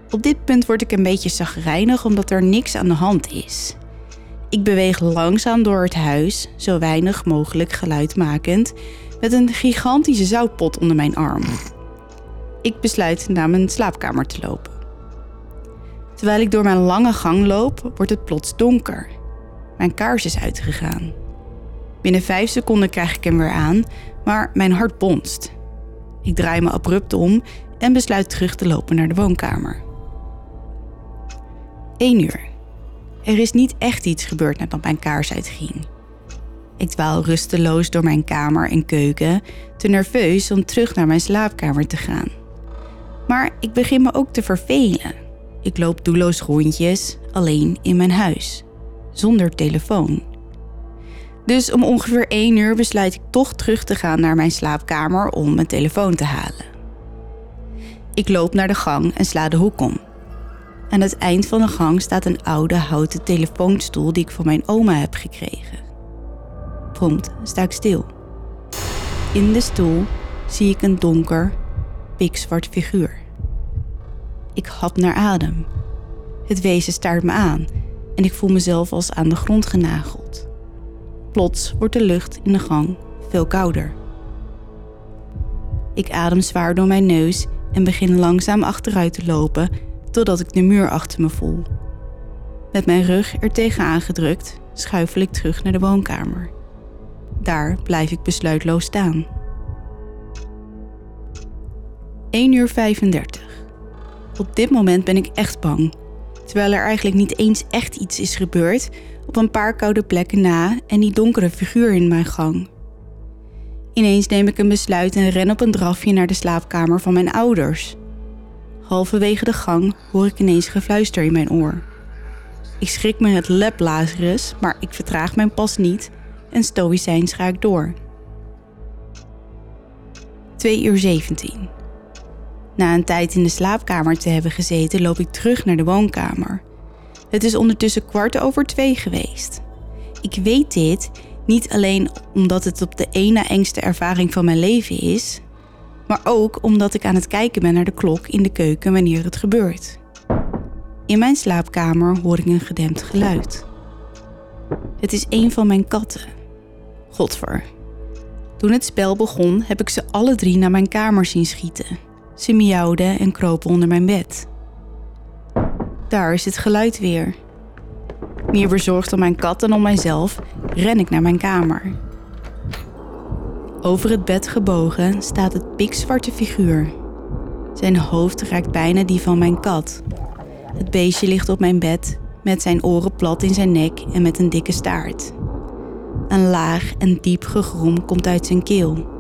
Op dit punt word ik een beetje zagrijnig omdat er niks aan de hand is. Ik beweeg langzaam door het huis, zo weinig mogelijk geluid makend, met een gigantische zoutpot onder mijn arm. Ik besluit naar mijn slaapkamer te lopen. Terwijl ik door mijn lange gang loop, wordt het plots donker. Mijn kaars is uitgegaan. Binnen vijf seconden krijg ik hem weer aan, maar mijn hart bonst. Ik draai me abrupt om en besluit terug te lopen naar de woonkamer. 1 uur. Er is niet echt iets gebeurd nadat mijn kaars uitging. Ik dwaal rusteloos door mijn kamer en keuken, te nerveus om terug naar mijn slaapkamer te gaan. Maar ik begin me ook te vervelen. Ik loop doelloos rondjes, alleen in mijn huis, zonder telefoon. Dus om ongeveer 1 uur besluit ik toch terug te gaan naar mijn slaapkamer om mijn telefoon te halen. Ik loop naar de gang en sla de hoek om. Aan het eind van de gang staat een oude houten telefoonstoel die ik van mijn oma heb gekregen. Prompt sta ik stil. In de stoel zie ik een donker, pikzwart figuur. Ik hap naar adem. Het wezen staart me aan en ik voel mezelf als aan de grond genageld. Plots wordt de lucht in de gang veel kouder. Ik adem zwaar door mijn neus en begin langzaam achteruit te lopen totdat ik de muur achter me voel. Met mijn rug er tegen aangedrukt schuifel ik terug naar de woonkamer. Daar blijf ik besluitloos staan. 1 uur 35. Op dit moment ben ik echt bang. Terwijl er eigenlijk niet eens echt iets is gebeurd, op een paar koude plekken na en die donkere figuur in mijn gang. Ineens neem ik een besluit en ren op een drafje naar de slaapkamer van mijn ouders. Halverwege de gang hoor ik ineens gefluister in mijn oor. Ik schrik me het lep Lazarus, maar ik vertraag mijn pas niet en stoïcijns ga ik door. 2 uur 17. Na een tijd in de slaapkamer te hebben gezeten, loop ik terug naar de woonkamer. Het is ondertussen kwart over twee geweest. Ik weet dit niet alleen omdat het op de ene engste ervaring van mijn leven is, maar ook omdat ik aan het kijken ben naar de klok in de keuken wanneer het gebeurt. In mijn slaapkamer hoor ik een gedempt geluid. Het is een van mijn katten. Godver. Toen het spel begon, heb ik ze alle drie naar mijn kamer zien schieten. Ze miauwden en kropen onder mijn bed. Daar is het geluid weer. Meer bezorgd om mijn kat dan om mijzelf, ren ik naar mijn kamer. Over het bed gebogen staat het pikzwarte figuur. Zijn hoofd raakt bijna die van mijn kat. Het beestje ligt op mijn bed, met zijn oren plat in zijn nek en met een dikke staart. Een laag en diep gegrom komt uit zijn keel.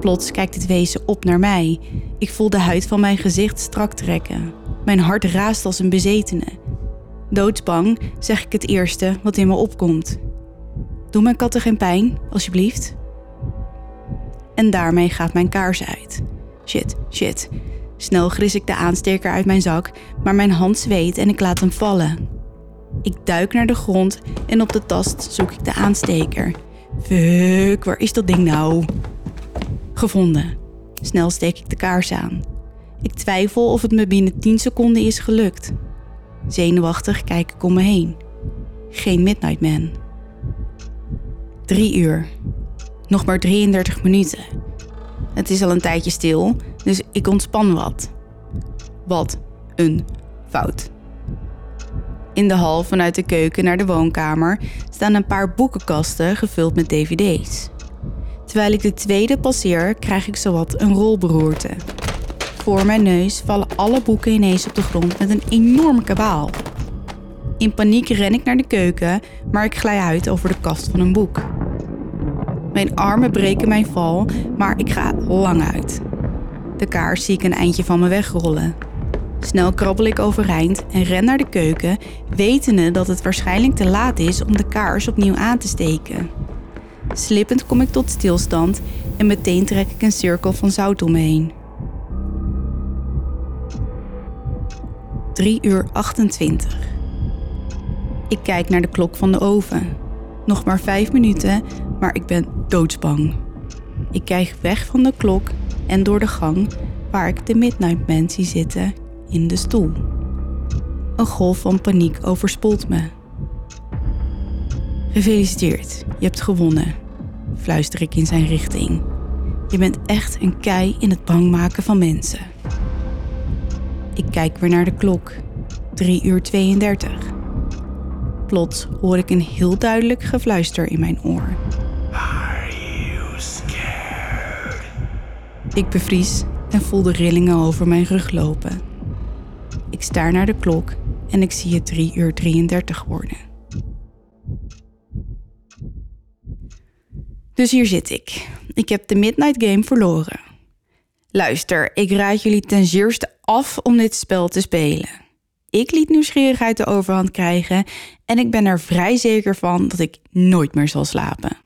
Plots kijkt het wezen op naar mij. Ik voel de huid van mijn gezicht strak trekken. Mijn hart raast als een bezetene. Doodsbang zeg ik het eerste wat in me opkomt. Doe mijn katten geen pijn, alsjeblieft. En daarmee gaat mijn kaars uit. Shit, shit. Snel gris ik de aansteker uit mijn zak, maar mijn hand zweet en ik laat hem vallen. Ik duik naar de grond en op de tast zoek ik de aansteker. Fuck, waar is dat ding nou? Gevonden. Snel steek ik de kaars aan. Ik twijfel of het me binnen 10 seconden is gelukt. Zenuwachtig kijk ik om me heen. Geen Midnight Man. Drie uur. Nog maar 33 minuten. Het is al een tijdje stil, dus ik ontspan wat. Wat een fout. In de hal vanuit de keuken naar de woonkamer staan een paar boekenkasten gevuld met dvd's. Terwijl ik de tweede passeer, krijg ik zowat een rolberoerte. Voor mijn neus vallen alle boeken ineens op de grond met een enorme kabaal. In paniek ren ik naar de keuken, maar ik glij uit over de kast van een boek. Mijn armen breken mijn val, maar ik ga lang uit. De kaars zie ik een eindje van me wegrollen. Snel krabbel ik overeind en ren naar de keuken, wetende dat het waarschijnlijk te laat is om de kaars opnieuw aan te steken. Slippend kom ik tot stilstand en meteen trek ik een cirkel van zout om me heen. 3 uur 28. Ik kijk naar de klok van de oven. Nog maar 5 minuten, maar ik ben doodsbang. Ik kijk weg van de klok en door de gang waar ik de Midnight Man zie zitten in de stoel. Een golf van paniek overspoelt me. Gefeliciteerd, je hebt gewonnen, fluister ik in zijn richting. Je bent echt een kei in het bang maken van mensen. Ik kijk weer naar de klok. 3 uur 32. Plots hoor ik een heel duidelijk gefluister in mijn oor. Are you scared? Ik bevries en voel de rillingen over mijn rug lopen. Ik staar naar de klok en ik zie het 3 uur 33 worden. Dus hier zit ik. Ik heb de Midnight Game verloren. Luister, ik raad jullie ten zeerste af om dit spel te spelen. Ik liet nieuwsgierigheid de overhand krijgen en ik ben er vrij zeker van dat ik nooit meer zal slapen.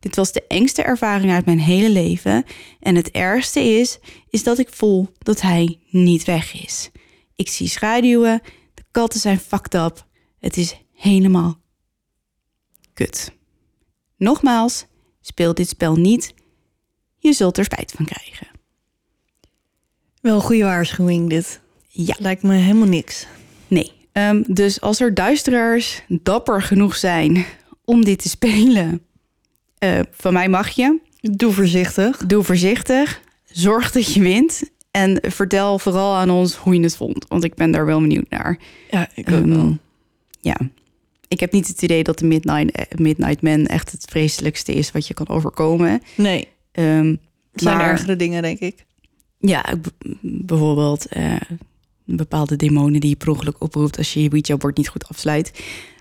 Dit was de engste ervaring uit mijn hele leven en het ergste is, is dat ik voel dat hij niet weg is. Ik zie schaduwen, de katten zijn fucked up. Het is helemaal kut. Nogmaals, speel dit spel niet. Je zult er spijt van krijgen. Wel een goede waarschuwing dit. Ja. Lijkt me helemaal niks. Nee. Ehm, dus als er duisteraars dapper genoeg zijn om dit te spelen, eh, van mij mag je. Doe voorzichtig. Doe voorzichtig. Zorg dat je wint. En vertel vooral aan ons hoe je het vond. Want ik ben daar wel benieuwd naar. Ja, ik ook Ehm, wel. Ja. Ik heb niet het idee dat de Midnight, eh, Midnight Man echt het vreselijkste is wat je kan overkomen. Nee, Ehm, zijn maar- ergere dingen, denk ik. Ja, bijvoorbeeld eh, bepaalde demonen die je per ongeluk oproept als je je Ouija-bord niet goed afsluit.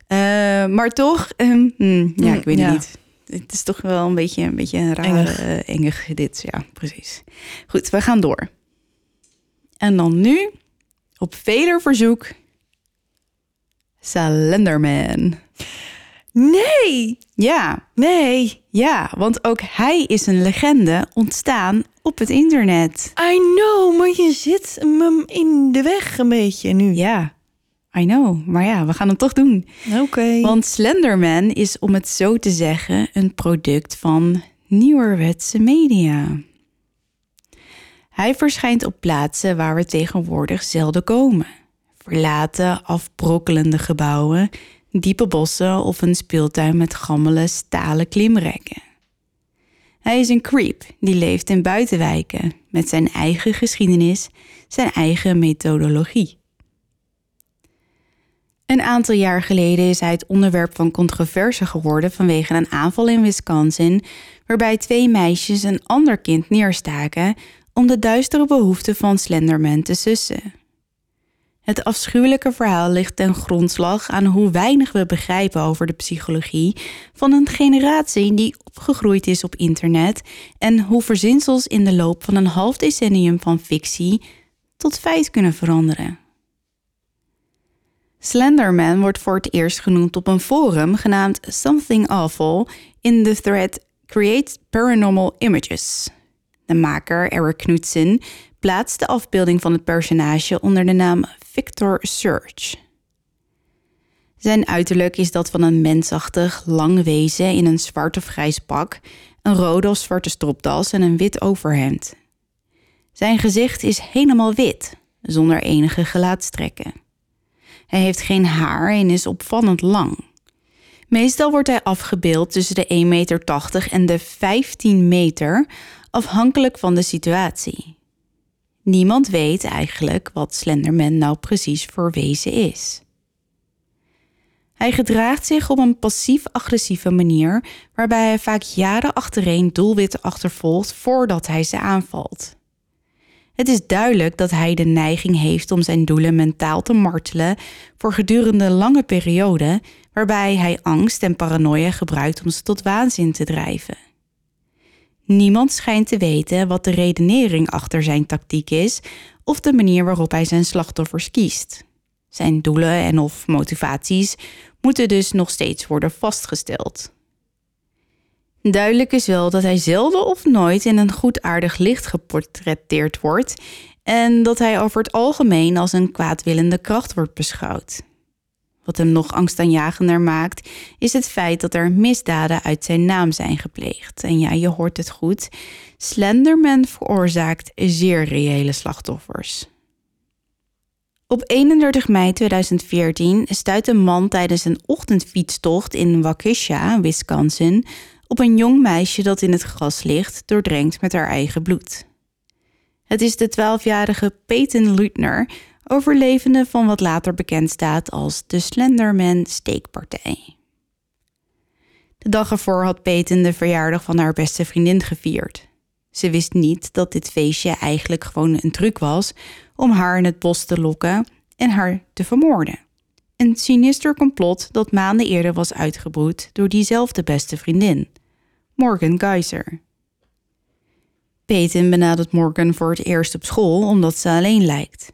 Eh, maar toch, ehm, hmm, ja, Hmm, ik weet ja. het niet. Het is toch wel een beetje een, beetje een rare, Engig. engig dit. Ja, precies. Goed, we gaan door. En dan nu, op veler verzoek, Slenderman. Nee, Ja, nee. ja, want ook hij is een legende ontstaan op het internet. I know, maar je zit me in de weg een beetje nu. Ja, I know. Maar ja, we gaan het toch doen. Oké. Want Slenderman is, om het zo te zeggen, een product van nieuwerwetse media. Hij verschijnt op plaatsen waar we tegenwoordig zelden komen. Verlaten, afbrokkelende gebouwen, diepe bossen of een speeltuin met gammele stalen klimrekken. Hij is een creep die leeft in buitenwijken met zijn eigen geschiedenis, zijn eigen methodologie. Een aantal jaar geleden is hij het onderwerp van controverse geworden vanwege een aanval in Wisconsin, waarbij twee meisjes een ander kind neerstaken om de duistere behoeften van Slenderman te sussen. Het afschuwelijke verhaal ligt ten grondslag aan hoe weinig we begrijpen over de psychologie van een generatie die opgegroeid is op internet en hoe verzinsels in de loop van een half decennium van fictie tot feit kunnen veranderen. Slenderman wordt voor het eerst genoemd op een forum genaamd Something Awful in de thread Create Paranormal Images. De maker Eric Knudsen plaatst de afbeelding van het personage onder de naam Victor Surge. Zijn uiterlijk is dat van een mensachtig, lang wezen in een zwart of grijs pak, een rode of zwarte stropdas en een wit overhemd. Zijn gezicht is helemaal wit, zonder enige gelaatstrekken. Hij heeft geen haar en is opvallend lang. Meestal wordt hij afgebeeld tussen de 1,80 meter en de 15 meter, afhankelijk van de situatie. Niemand weet eigenlijk wat Slenderman nou precies voor wezen is. Hij gedraagt zich op een passief-agressieve manier, waarbij hij vaak jaren achtereen doelwitten achtervolgt voordat hij ze aanvalt. Het is duidelijk dat hij de neiging heeft om zijn doelen mentaal te martelen voor gedurende lange perioden, waarbij hij angst en paranoia gebruikt om ze tot waanzin te drijven. Niemand schijnt te weten wat de redenering achter zijn tactiek is of de manier waarop hij zijn slachtoffers kiest. Zijn doelen en of motivaties moeten dus nog steeds worden vastgesteld. Duidelijk is wel dat hij zelden of nooit in een goedaardig licht geportretteerd wordt en dat hij over het algemeen als een kwaadwillende kracht wordt beschouwd. Wat hem nog angstaanjagender maakt, is het feit dat er misdaden uit zijn naam zijn gepleegd. En ja, je hoort het goed. Slenderman veroorzaakt zeer reële slachtoffers. Op 31 mei 2014 stuit een man tijdens een ochtendfietstocht in Waukesha, Wisconsin, op een jong meisje dat in het gras ligt, doordrenkt met haar eigen bloed. Het is de 12-jarige Peyton Lutner, overlevende van wat later bekend staat als de Slenderman steekpartij. De dag ervoor had Peyton de verjaardag van haar beste vriendin gevierd. Ze wist niet dat dit feestje eigenlijk gewoon een truc was om haar in het bos te lokken en haar te vermoorden. Een sinister complot dat maanden eerder was uitgebroed door diezelfde beste vriendin. Morgan Geyser. Peyton benadert Morgan voor het eerst op school omdat ze alleen lijkt.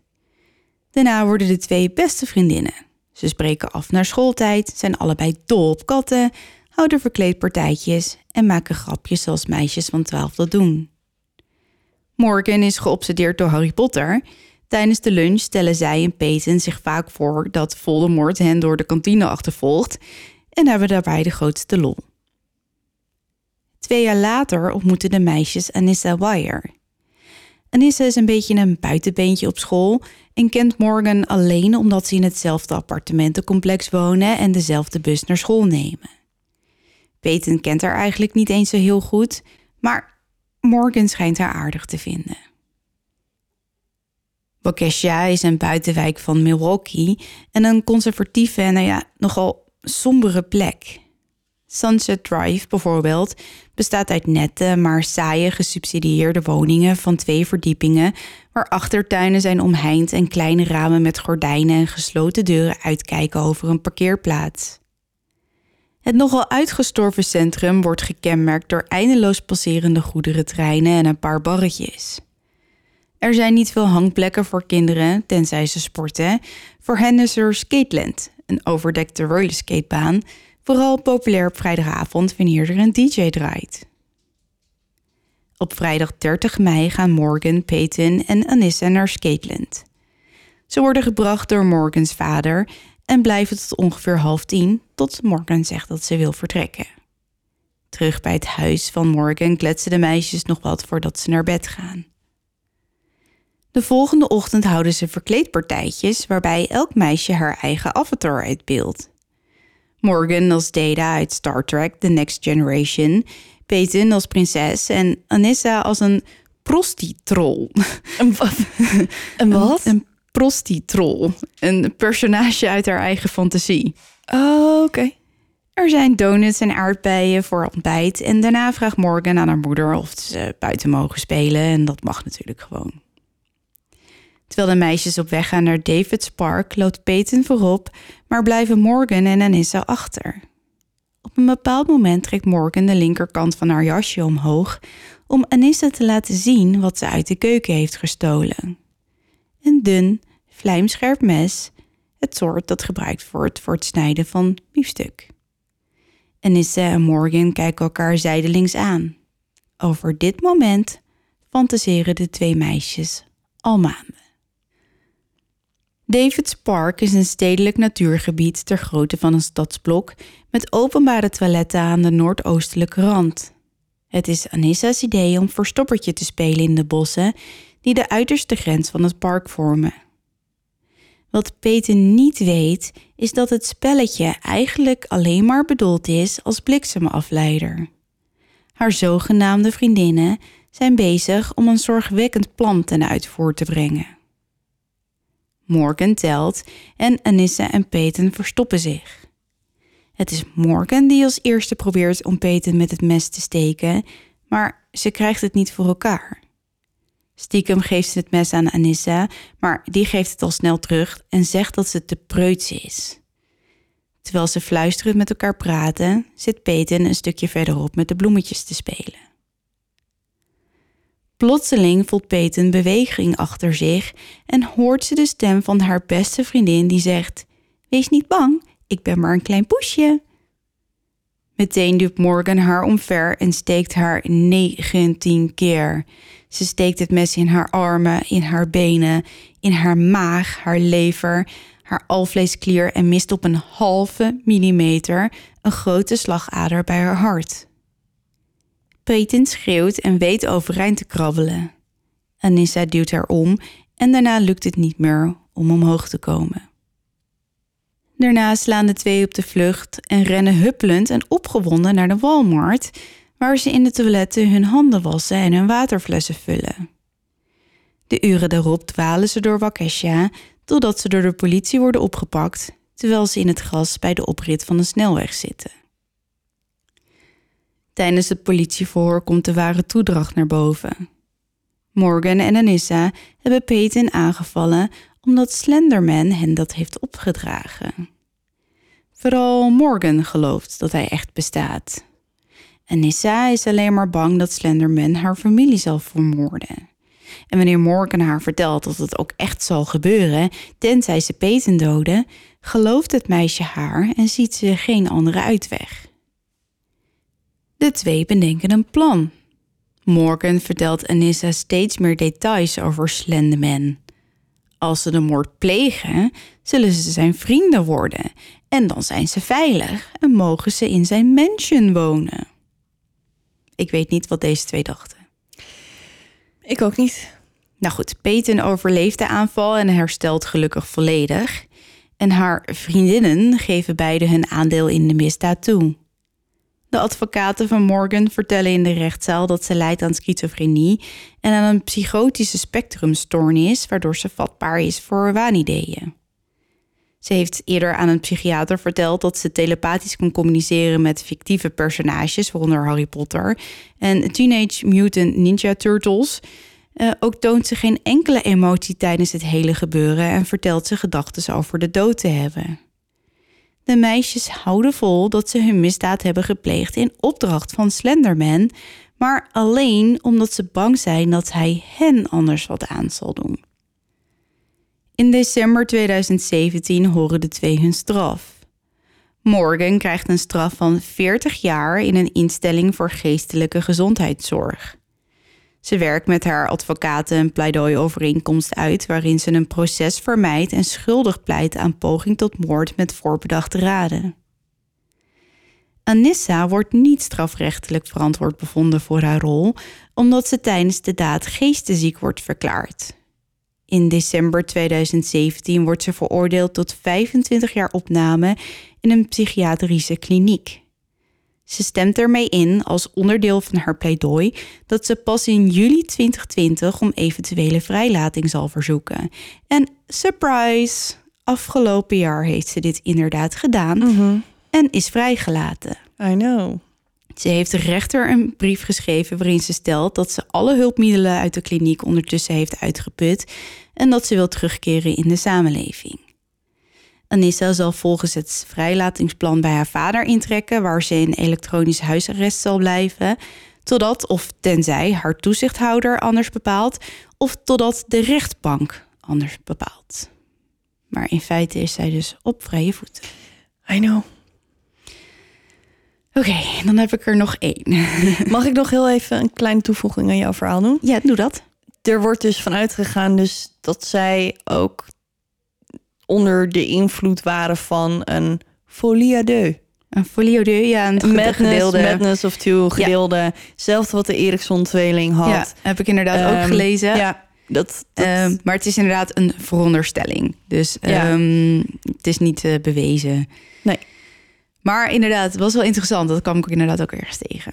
Daarna worden de twee beste vriendinnen. Ze spreken af naar schooltijd, zijn allebei dol op katten, houden verkleedpartijtjes en maken grapjes zoals meisjes van 12 dat doen. Morgan is geobsedeerd door Harry Potter. Tijdens de lunch stellen zij en Peyton zich vaak voor dat Voldemort hen door de kantine achtervolgt en hebben daarbij de grootste lol. Twee jaar later ontmoeten de meisjes Anissa Wire. Anissa is een beetje een buitenbeentje op school en kent Morgan alleen omdat ze in hetzelfde appartementencomplex wonen en dezelfde bus naar school nemen. Peyton kent haar eigenlijk niet eens zo heel goed, maar Morgan schijnt haar aardig te vinden. Waukesha is een buitenwijk van Milwaukee en een conservatieve en nou ja, nogal sombere plek. Sunset Drive bijvoorbeeld bestaat uit nette, maar saaie gesubsidieerde woningen van twee verdiepingen, waar achtertuinen zijn omheind en kleine ramen met gordijnen en gesloten deuren uitkijken over een parkeerplaats. Het nogal uitgestorven centrum wordt gekenmerkt door eindeloos passerende goederentreinen en een paar barretjes. Er zijn niet veel hangplekken voor kinderen, tenzij ze sporten. Voor hen is er Skateland, een overdekte rollerskatebaan, vooral populair op vrijdagavond wanneer er een DJ draait. Op vrijdag 30 mei gaan Morgan, Peyton en Anissa naar Skateland. Ze worden gebracht door Morgans vader en blijven tot ongeveer half tien, tot Morgan zegt dat ze wil vertrekken. Terug bij het huis van Morgan kletsen de meisjes nog wat voordat ze naar bed gaan. De volgende ochtend houden ze verkleedpartijtjes waarbij elk meisje haar eigen avatar uitbeeldt. Morgan als Data uit Star Trek The Next Generation, Peyton als prinses en Anissa als een prostitrol. Een wat? Een wat? Een prostitrol, een personage uit haar eigen fantasie. Oh, oké. Er zijn donuts en aardbeien voor ontbijt en daarna vraagt Morgan aan haar moeder of ze buiten mogen spelen en dat mag natuurlijk gewoon. Terwijl de meisjes op weg gaan naar David's Park, loopt Peyton voorop, maar blijven Morgan en Anissa achter. Op een bepaald moment trekt Morgan de linkerkant van haar jasje omhoog om Anissa te laten zien wat ze uit de keuken heeft gestolen. Een dun, vlijmscherp mes, het soort dat gebruikt wordt voor het snijden van biefstuk. Anissa en Morgan kijken elkaar zijdelings aan. Over dit moment fantaseren de twee meisjes al maanden. David's Park is een stedelijk natuurgebied ter grootte van een stadsblok met openbare toiletten aan de noordoostelijke rand. Het is Anissa's idee om verstoppertje te spelen in de bossen die de uiterste grens van het park vormen. Wat Peter niet weet, is dat het spelletje eigenlijk alleen maar bedoeld is als bliksemafleider. Haar zogenaamde vriendinnen zijn bezig om een zorgwekkend plan ten uitvoer te brengen. Morgan telt en Anissa en Peyton verstoppen zich. Het is Morgan die als eerste probeert om Peyton met het mes te steken, maar ze krijgt het niet voor elkaar. Stiekem geeft ze het mes aan Anissa, maar die geeft het al snel terug en zegt dat ze te preuts is. Terwijl ze fluisterend met elkaar praten, zit Peyton een stukje verderop met de bloemetjes te spelen. Plotseling voelt Peyton beweging achter zich en hoort ze de stem van haar beste vriendin die zegt: Wees niet bang, ik ben maar een klein poesje. Meteen duwt Morgan haar omver en steekt haar 19 keer. Ze steekt het mes in haar armen, in haar benen, in haar maag, haar lever, haar alvleesklier en mist op een halve millimeter een grote slagader bij haar hart. Peyton schreeuwt en weet overeind te krabbelen. Anissa duwt haar om en daarna lukt het niet meer om omhoog te komen. Daarna slaan de twee op de vlucht en rennen huppelend en opgewonden naar de Walmart, waar ze in de toiletten hun handen wassen en hun waterflessen vullen. De uren daarop dwalen ze door Waukesha totdat ze door de politie worden opgepakt, terwijl ze in het gras bij de oprit van de snelweg zitten. Tijdens het politieverhoor komt de ware toedracht naar boven. Morgan en Anissa hebben Peyton aangevallen omdat Slenderman hen dat heeft opgedragen. Vooral Morgan gelooft dat hij echt bestaat. Anissa is alleen maar bang dat Slenderman haar familie zal vermoorden. En wanneer Morgan haar vertelt dat het ook echt zal gebeuren, tenzij ze Peyton doden, gelooft het meisje haar en ziet ze geen andere uitweg. De twee bedenken een plan. Morgan vertelt Anissa steeds meer details over Slenderman. Als ze de moord plegen, zullen ze zijn vrienden worden en dan zijn ze veilig en mogen ze in zijn mansion wonen. Ik weet niet wat deze twee dachten. Ik ook niet. Nou goed, Peyton overleeft de aanval en herstelt gelukkig volledig. En haar vriendinnen geven beide hun aandeel in de misdaad toe. De advocaten van Morgan vertellen in de rechtszaal dat ze lijdt aan schizofrenie en aan een psychotische spectrumstoornis, waardoor ze vatbaar is voor waanideeën. Ze heeft eerder aan een psychiater verteld dat ze telepathisch kon communiceren met fictieve personages, waaronder Harry Potter en Teenage Mutant Ninja Turtles. Uh, ook toont ze geen enkele emotie tijdens het hele gebeuren en vertelt ze gedachten over de dood te hebben. De meisjes houden vol dat ze hun misdaad hebben gepleegd in opdracht van Slenderman, maar alleen omdat ze bang zijn dat hij hen anders wat aan zal doen. In december 2017 horen de twee hun straf. Morgan krijgt een straf van 40 jaar in een instelling voor geestelijke gezondheidszorg. Ze werkt met haar advocaten een pleidooi-overeenkomst uit waarin ze een proces vermijdt en schuldig pleit aan poging tot moord met voorbedachte raden. Anissa wordt niet strafrechtelijk verantwoord bevonden voor haar rol, omdat ze tijdens de daad geestesziek wordt verklaard. In december 2017 wordt ze veroordeeld tot 25 jaar opname in een psychiatrische kliniek. Ze stemt ermee in als onderdeel van haar pleidooi dat ze pas in juli 2020 om eventuele vrijlating zal verzoeken. En surprise, afgelopen jaar heeft ze dit inderdaad gedaan Mhm. en is vrijgelaten. I know. Ze heeft de rechter een brief geschreven waarin ze stelt dat ze alle hulpmiddelen uit de kliniek ondertussen heeft uitgeput en dat ze wil terugkeren in de samenleving. Anissa zal volgens het vrijlatingsplan bij haar vader intrekken, waar ze in elektronisch huisarrest zal blijven, totdat of tenzij haar toezichthouder anders bepaalt, of totdat de rechtbank anders bepaalt. Maar in feite is zij dus op vrije voeten. I know. Oké, dan heb ik er nog één. Mag ik nog heel even een kleine toevoeging aan jouw verhaal doen? Ja, doe dat. Er wordt dus van uitgegaan dus dat zij ook onder de invloed waren van een folie à deux. Een folio de, ja, een Madness, gedeelde. madness of two, gedeelde. Hetzelfde wat de Eriksson-tweeling had. Ja, heb ik inderdaad ook Ehm, gelezen. Ja, dat, dat Ehm, maar het is inderdaad een veronderstelling. Dus Ja. ehm, het is niet eh, bewezen. Nee. Maar inderdaad, het was wel interessant. Dat kwam ik inderdaad ook ergens tegen.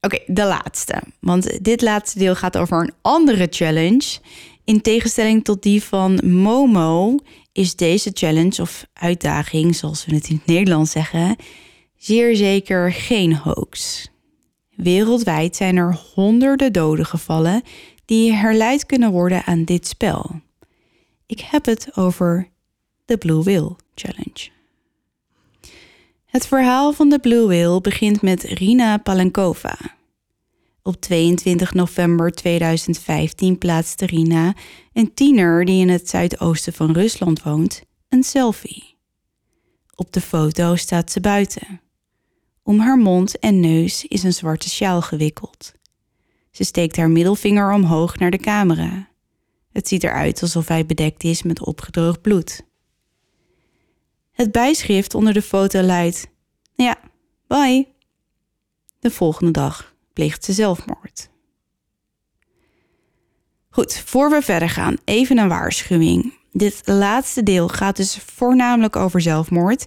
Oké, de laatste. Want dit laatste deel gaat over een andere challenge. In tegenstelling tot die van Momo is deze challenge of uitdaging, zoals we het in het Nederlands zeggen, zeer zeker geen hoax. Wereldwijd zijn er honderden doden gevallen die herleid kunnen worden aan dit spel. Ik heb het over de Blue Whale Challenge. Het verhaal van de Blue Whale begint met Rina Palenkova. Op 22 november 2015 plaatste Rina, een tiener die in het zuidoosten van Rusland woont, een selfie. Op de foto staat ze buiten. Om haar mond en neus is een zwarte sjaal gewikkeld. Ze steekt haar middelvinger omhoog naar de camera. Het ziet eruit alsof hij bedekt is met opgedroogd bloed. Het bijschrift onder de foto luidt: Ja, bye. De volgende dag pleegt ze zelfmoord. Goed, voor we verder gaan, even een waarschuwing. Dit laatste deel gaat dus voornamelijk over zelfmoord.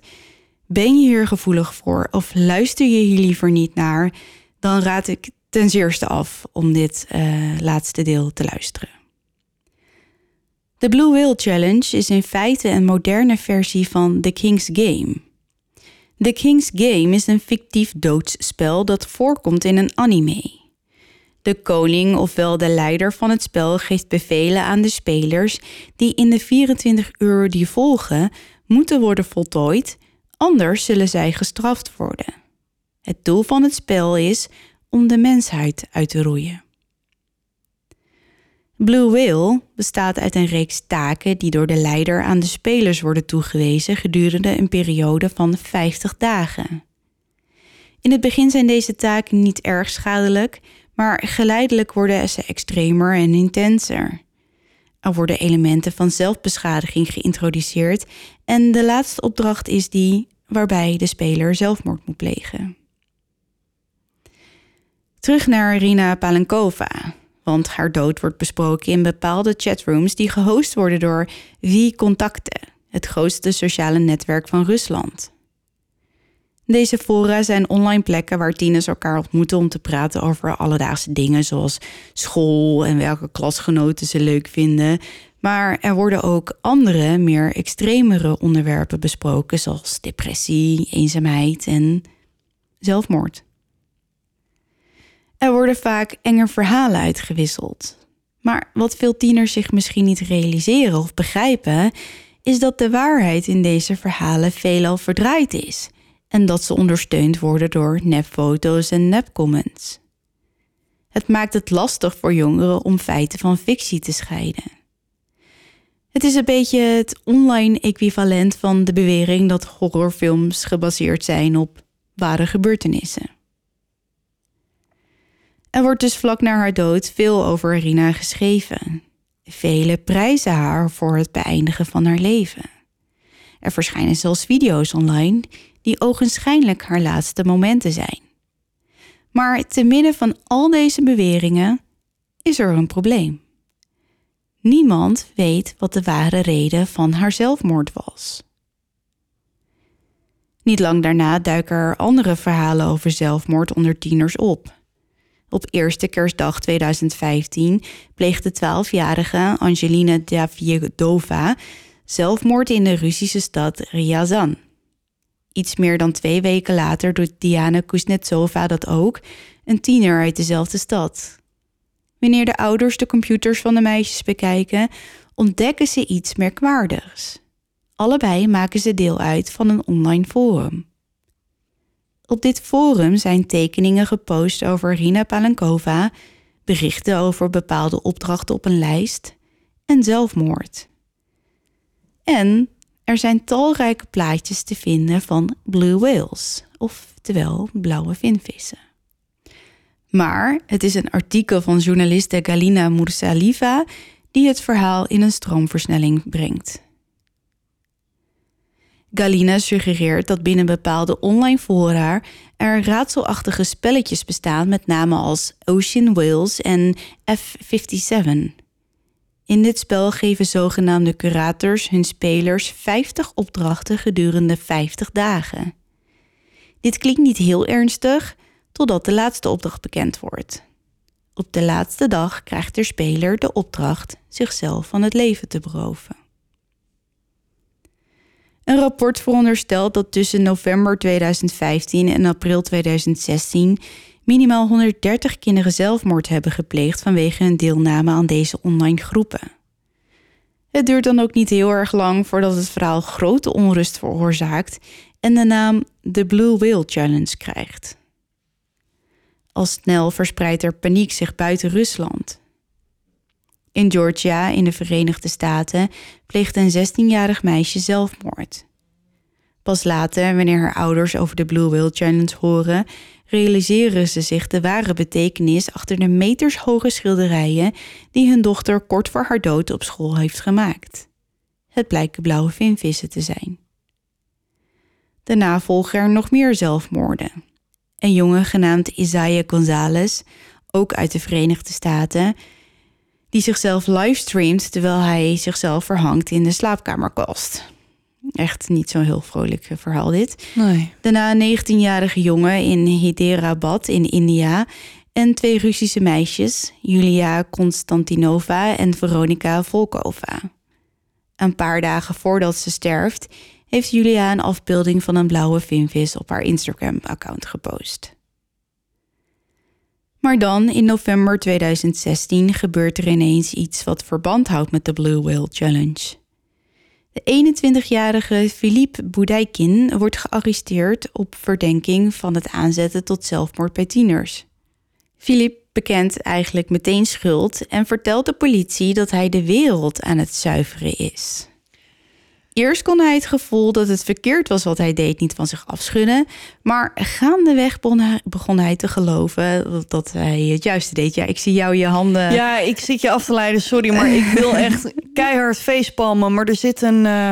Ben je hier gevoelig voor of luister je hier liever niet naar, dan raad ik ten zeerste af om dit eh, laatste deel te luisteren. De Blue Whale Challenge is in feite een moderne versie van The King's Game. The King's Game is een fictief doodsspel dat voorkomt in een anime. De koning, ofwel de leider van het spel, geeft bevelen aan de spelers die in de 24 uur die volgen moeten worden voltooid, anders zullen zij gestraft worden. Het doel van het spel is om de mensheid uit te roeien. Blue Whale bestaat uit een reeks taken die door de leider aan de spelers worden toegewezen gedurende een periode van 50 dagen. In het begin zijn deze taken niet erg schadelijk, maar geleidelijk worden ze extremer en intenser. Er worden elementen van zelfbeschadiging geïntroduceerd en de laatste opdracht is die waarbij de speler zelfmoord moet plegen. Terug naar Rina Palenkova, want haar dood wordt besproken in bepaalde chatrooms die gehost worden door V-Contacten, het grootste sociale netwerk van Rusland. Deze fora zijn online plekken waar tieners elkaar ontmoeten om te praten over alledaagse dingen zoals school en welke klasgenoten ze leuk vinden. Maar er worden ook andere, meer extremere onderwerpen besproken, zoals depressie, eenzaamheid en zelfmoord. Er worden vaak enge verhalen uitgewisseld. Maar wat veel tieners zich misschien niet realiseren of begrijpen, is dat de waarheid in deze verhalen veelal verdraaid is en dat ze ondersteund worden door nepfoto's en nepcomments. Het maakt het lastig voor jongeren om feiten van fictie te scheiden. Het is een beetje het online equivalent van de bewering dat horrorfilms gebaseerd zijn op ware gebeurtenissen. Er wordt dus vlak na haar dood veel over Rina geschreven. Velen prijzen haar voor het beëindigen van haar leven. Er verschijnen zelfs video's online die ogenschijnlijk haar laatste momenten zijn. Maar te midden van al deze beweringen is er een probleem. Niemand weet wat de ware reden van haar zelfmoord was. Niet lang daarna duiken er andere verhalen over zelfmoord onder tieners op. Op eerste kerstdag 2015 pleegde 12-jarige Angelina Davyedova zelfmoord in de Russische stad Ryazan. Iets meer dan twee weken later doet Diana Kuznetsova dat ook, een tiener uit dezelfde stad. Wanneer de ouders de computers van de meisjes bekijken, ontdekken ze iets merkwaardigs. Allebei maken ze deel uit van een online forum. Op dit forum zijn tekeningen gepost over Rina Palenkova, berichten over bepaalde opdrachten op een lijst en zelfmoord. En er zijn talrijke plaatjes te vinden van blue whales, oftewel blauwe vinvissen. Maar het is een artikel van journaliste Galina Mursaliva die het verhaal in een stroomversnelling brengt. Galina suggereert dat binnen bepaalde online fora er raadselachtige spelletjes bestaan met namen als Ocean Whales en F57. In dit spel geven zogenaamde curators hun spelers 50 opdrachten gedurende 50 dagen. Dit klinkt niet heel ernstig, totdat de laatste opdracht bekend wordt. Op de laatste dag krijgt de speler de opdracht zichzelf van het leven te beroven. Een rapport veronderstelt dat tussen november 2015 en april 2016 minimaal 130 kinderen zelfmoord hebben gepleegd vanwege hun deelname aan deze online groepen. Het duurt dan ook niet heel erg lang voordat het verhaal grote onrust veroorzaakt en de naam The Blue Whale Challenge krijgt. Al snel verspreidt er paniek zich buiten Rusland. In Georgia, in de Verenigde Staten, pleegt een 16-jarig meisje zelfmoord. Pas later, wanneer haar ouders over de Blue Whale Challenge horen, realiseren ze zich de ware betekenis achter de metershoge schilderijen die hun dochter kort voor haar dood op school heeft gemaakt. Het blijken blauwe vinvissen te zijn. Daarna volgen er nog meer zelfmoorden. Een jongen genaamd Isaiah Gonzalez, ook uit de Verenigde Staten, die zichzelf livestreamt terwijl hij zichzelf verhangt in de slaapkamerkast. Echt niet zo'n heel vrolijk verhaal dit. Nee. Daarna een 19-jarige jongen in Hyderabad in India en twee Russische meisjes, Julia Konstantinova en Veronika Volkova. Een paar dagen voordat ze sterft, heeft Julia een afbeelding van een blauwe vinvis op haar Instagram-account gepost. Maar dan, in november 2016, gebeurt er ineens iets wat verband houdt met de Blue Whale Challenge. De 21-jarige Philippe Boudaikin wordt gearresteerd op verdenking van het aanzetten tot zelfmoord bij tieners. Philippe bekent eigenlijk meteen schuld en vertelt de politie dat hij de wereld aan het zuiveren is. Eerst kon hij het gevoel dat het verkeerd was wat hij deed niet van zich afschudden. Maar gaandeweg begon hij te geloven dat hij het juiste deed. Ja, ik zie jou je handen. Ja, ik zit je af te leiden, sorry, maar ik wil echt keihard facepalmen. Maar er zit een uh,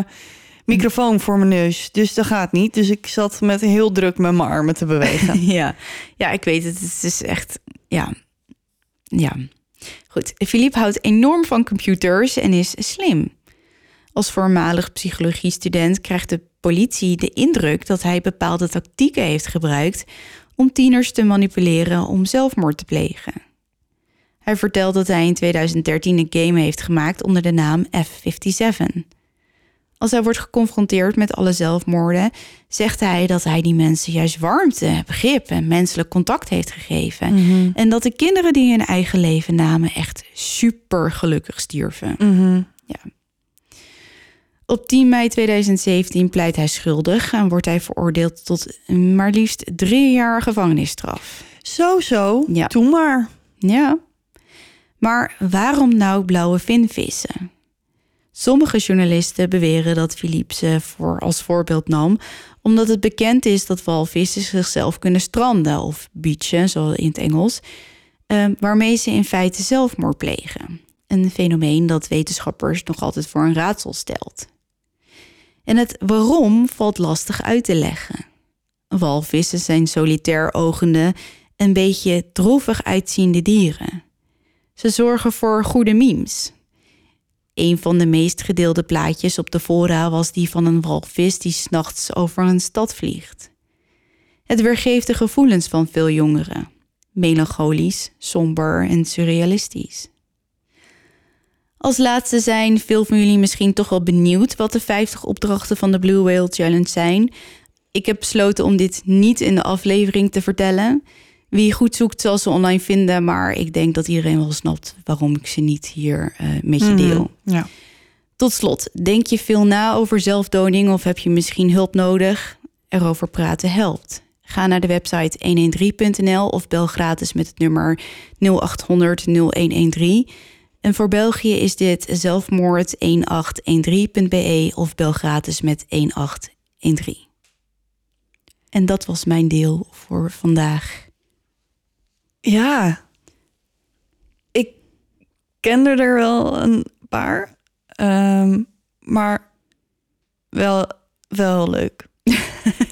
microfoon voor mijn neus, dus dat gaat niet. Dus ik zat met heel druk met mijn armen te bewegen. ja. ja, ik weet het. Het is echt, ja, ja. Goed, Philippe houdt enorm van computers en is slim. Als voormalig psychologiestudent krijgt de politie de indruk dat hij bepaalde tactieken heeft gebruikt om tieners te manipuleren om zelfmoord te plegen. Hij vertelt dat hij in 2013 een game heeft gemaakt onder de naam F57. Als hij wordt geconfronteerd met alle zelfmoorden, zegt hij dat hij die mensen juist warmte, begrip en menselijk contact heeft gegeven. Mhm. En dat de kinderen die hun eigen leven namen echt super gelukkig stierven. Mhm. Ja. Op 10 mei 2017 pleit hij schuldig en wordt hij veroordeeld tot maar liefst drie jaar gevangenisstraf. Zo, zo. Ja. Doe maar. Ja. Maar waarom nou blauwe vinvissen? Sommige journalisten beweren dat Philippe ze voor als voorbeeld nam, omdat het bekend is dat walvissen zichzelf kunnen stranden of beachen, zoals in het Engels, eh, waarmee ze in feite zelfmoord plegen. Een fenomeen dat wetenschappers nog altijd voor een raadsel stelt. En het waarom valt lastig uit te leggen. Walvissen zijn solitair ogende, een beetje droevig uitziende dieren. Ze zorgen voor goede memes. Een van de meest gedeelde plaatjes op de fora was die van een walvis die s'nachts over een stad vliegt. Het weergeeft de gevoelens van veel jongeren. Melancholisch, somber en surrealistisch. Als laatste zijn veel van jullie misschien toch wel benieuwd wat de 50 opdrachten van de Blue Whale Challenge zijn. Ik heb besloten om dit niet in de aflevering te vertellen. Wie goed zoekt zal ze online vinden, maar ik denk dat iedereen wel snapt waarom ik ze niet hier uh, met je deel. Ja. Tot slot, denk je veel na over zelfdoding of heb je misschien hulp nodig? Erover praten helpt. Ga naar de website 113.nl of bel gratis met het nummer 0800 0113. En voor België is dit zelfmoord1813.be of bel gratis met 1813. En dat was mijn deel voor vandaag. Ja. Ik kende er wel een paar. ehm, maar wel, wel leuk.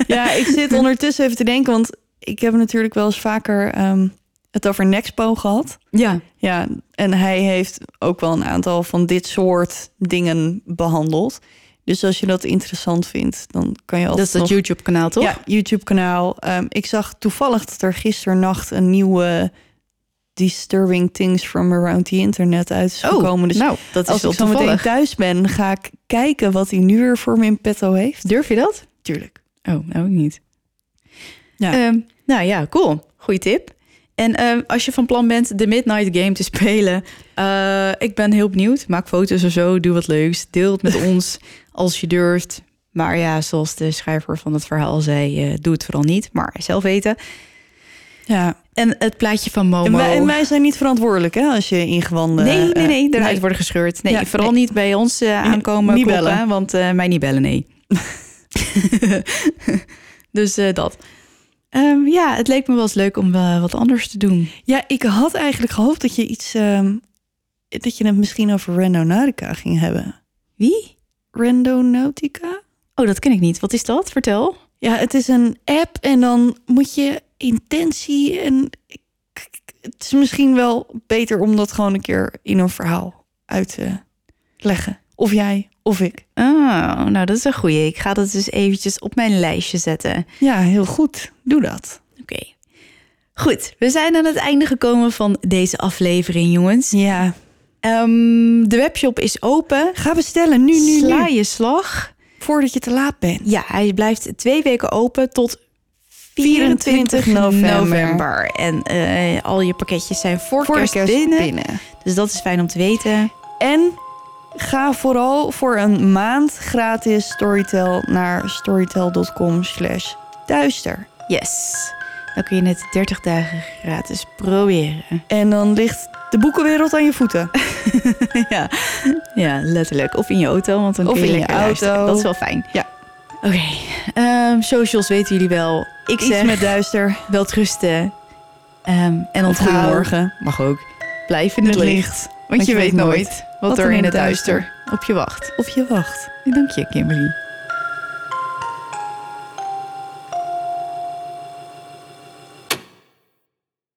ja, ik zit ondertussen even te denken, want ik heb natuurlijk wel eens vaker ehm, het over Nexpo gehad. Ja, Ja, en hij heeft ook wel een aantal van dit soort dingen behandeld. Dus als je dat interessant vindt, dan kan je dat altijd is dat nog... YouTube-kanaal toch? Ja, YouTube-kanaal. Ehm, ik zag toevallig dat er gisternacht een nieuwe Disturbing Things from Around the Internet uit is gekomen. Dus nou, dat is als ik zo meteen toevallig. thuis ben, ga ik kijken wat hij nu weer voor me in petto heeft. Durf je dat? Tuurlijk. Oh, nou ik niet. Ja. Ehm, nou ja, cool. Goeie tip. En ehm, als je van plan bent de Midnight Game te spelen, eh, ik ben heel benieuwd. Maak foto's of zo, doe wat leuks. Deel het met ons als je durft. Maar ja, zoals de schrijver van het verhaal zei, eh, doe het vooral niet. Maar zelf weten. Ja. En het plaatje van Momo. En wij, en wij zijn niet verantwoordelijk hè, als je ingewanden... nee, nee, eh, nee, eruit nee. worden gescheurd. Nee, Ja, vooral nee. niet bij ons aankomen niet kloppen, bellen. want mij niet bellen, nee. dus dat. Ehm, ja, het leek me wel eens leuk om eh, wat anders te doen. Ja, ik had eigenlijk gehoopt dat je iets... ehm, dat je het misschien over Randonautica ging hebben. Wie? Randonautica? Oh, dat ken ik niet. Wat is dat? Vertel. Ja, het is een app en dan moet je intentie en het is misschien wel beter om dat gewoon een keer in een verhaal uit te leggen. Of jij of ik. Oh, nou dat is een goeie. Ik ga dat dus eventjes op mijn lijstje zetten. Ja, heel goed. Doe dat. Oké. Goed, we zijn aan het einde gekomen van deze aflevering, jongens. Ja. Ehm, de webshop is open. Ga bestellen nu, nu, Sla je slag. Voordat je te laat bent. Ja, hij blijft twee weken open tot 24 24 november. november. En eh, al je pakketjes zijn voor, Voor kerst binnen. binnen. Dus dat is fijn om te weten. En ga vooral voor een maand gratis Storytel naar storytel.com slash duister. Yes. Dan kun je het 30 dagen gratis proberen. En dan ligt de boekenwereld aan je voeten. ja. ja, letterlijk. Of in je auto, want dan Of kun je in je auto. luisteren. Dat is wel fijn. Ja. Oké. Ehm, socials weten jullie wel. Ik Iets zeg met duister. wel trusten. Ehm, en Of onthoud. goedemorgen. Mag ook. Blijf in het, Het licht. licht. Want, je, weet nooit wat, er in het duister op je wacht. Of je wacht. Dank je, Kimberly.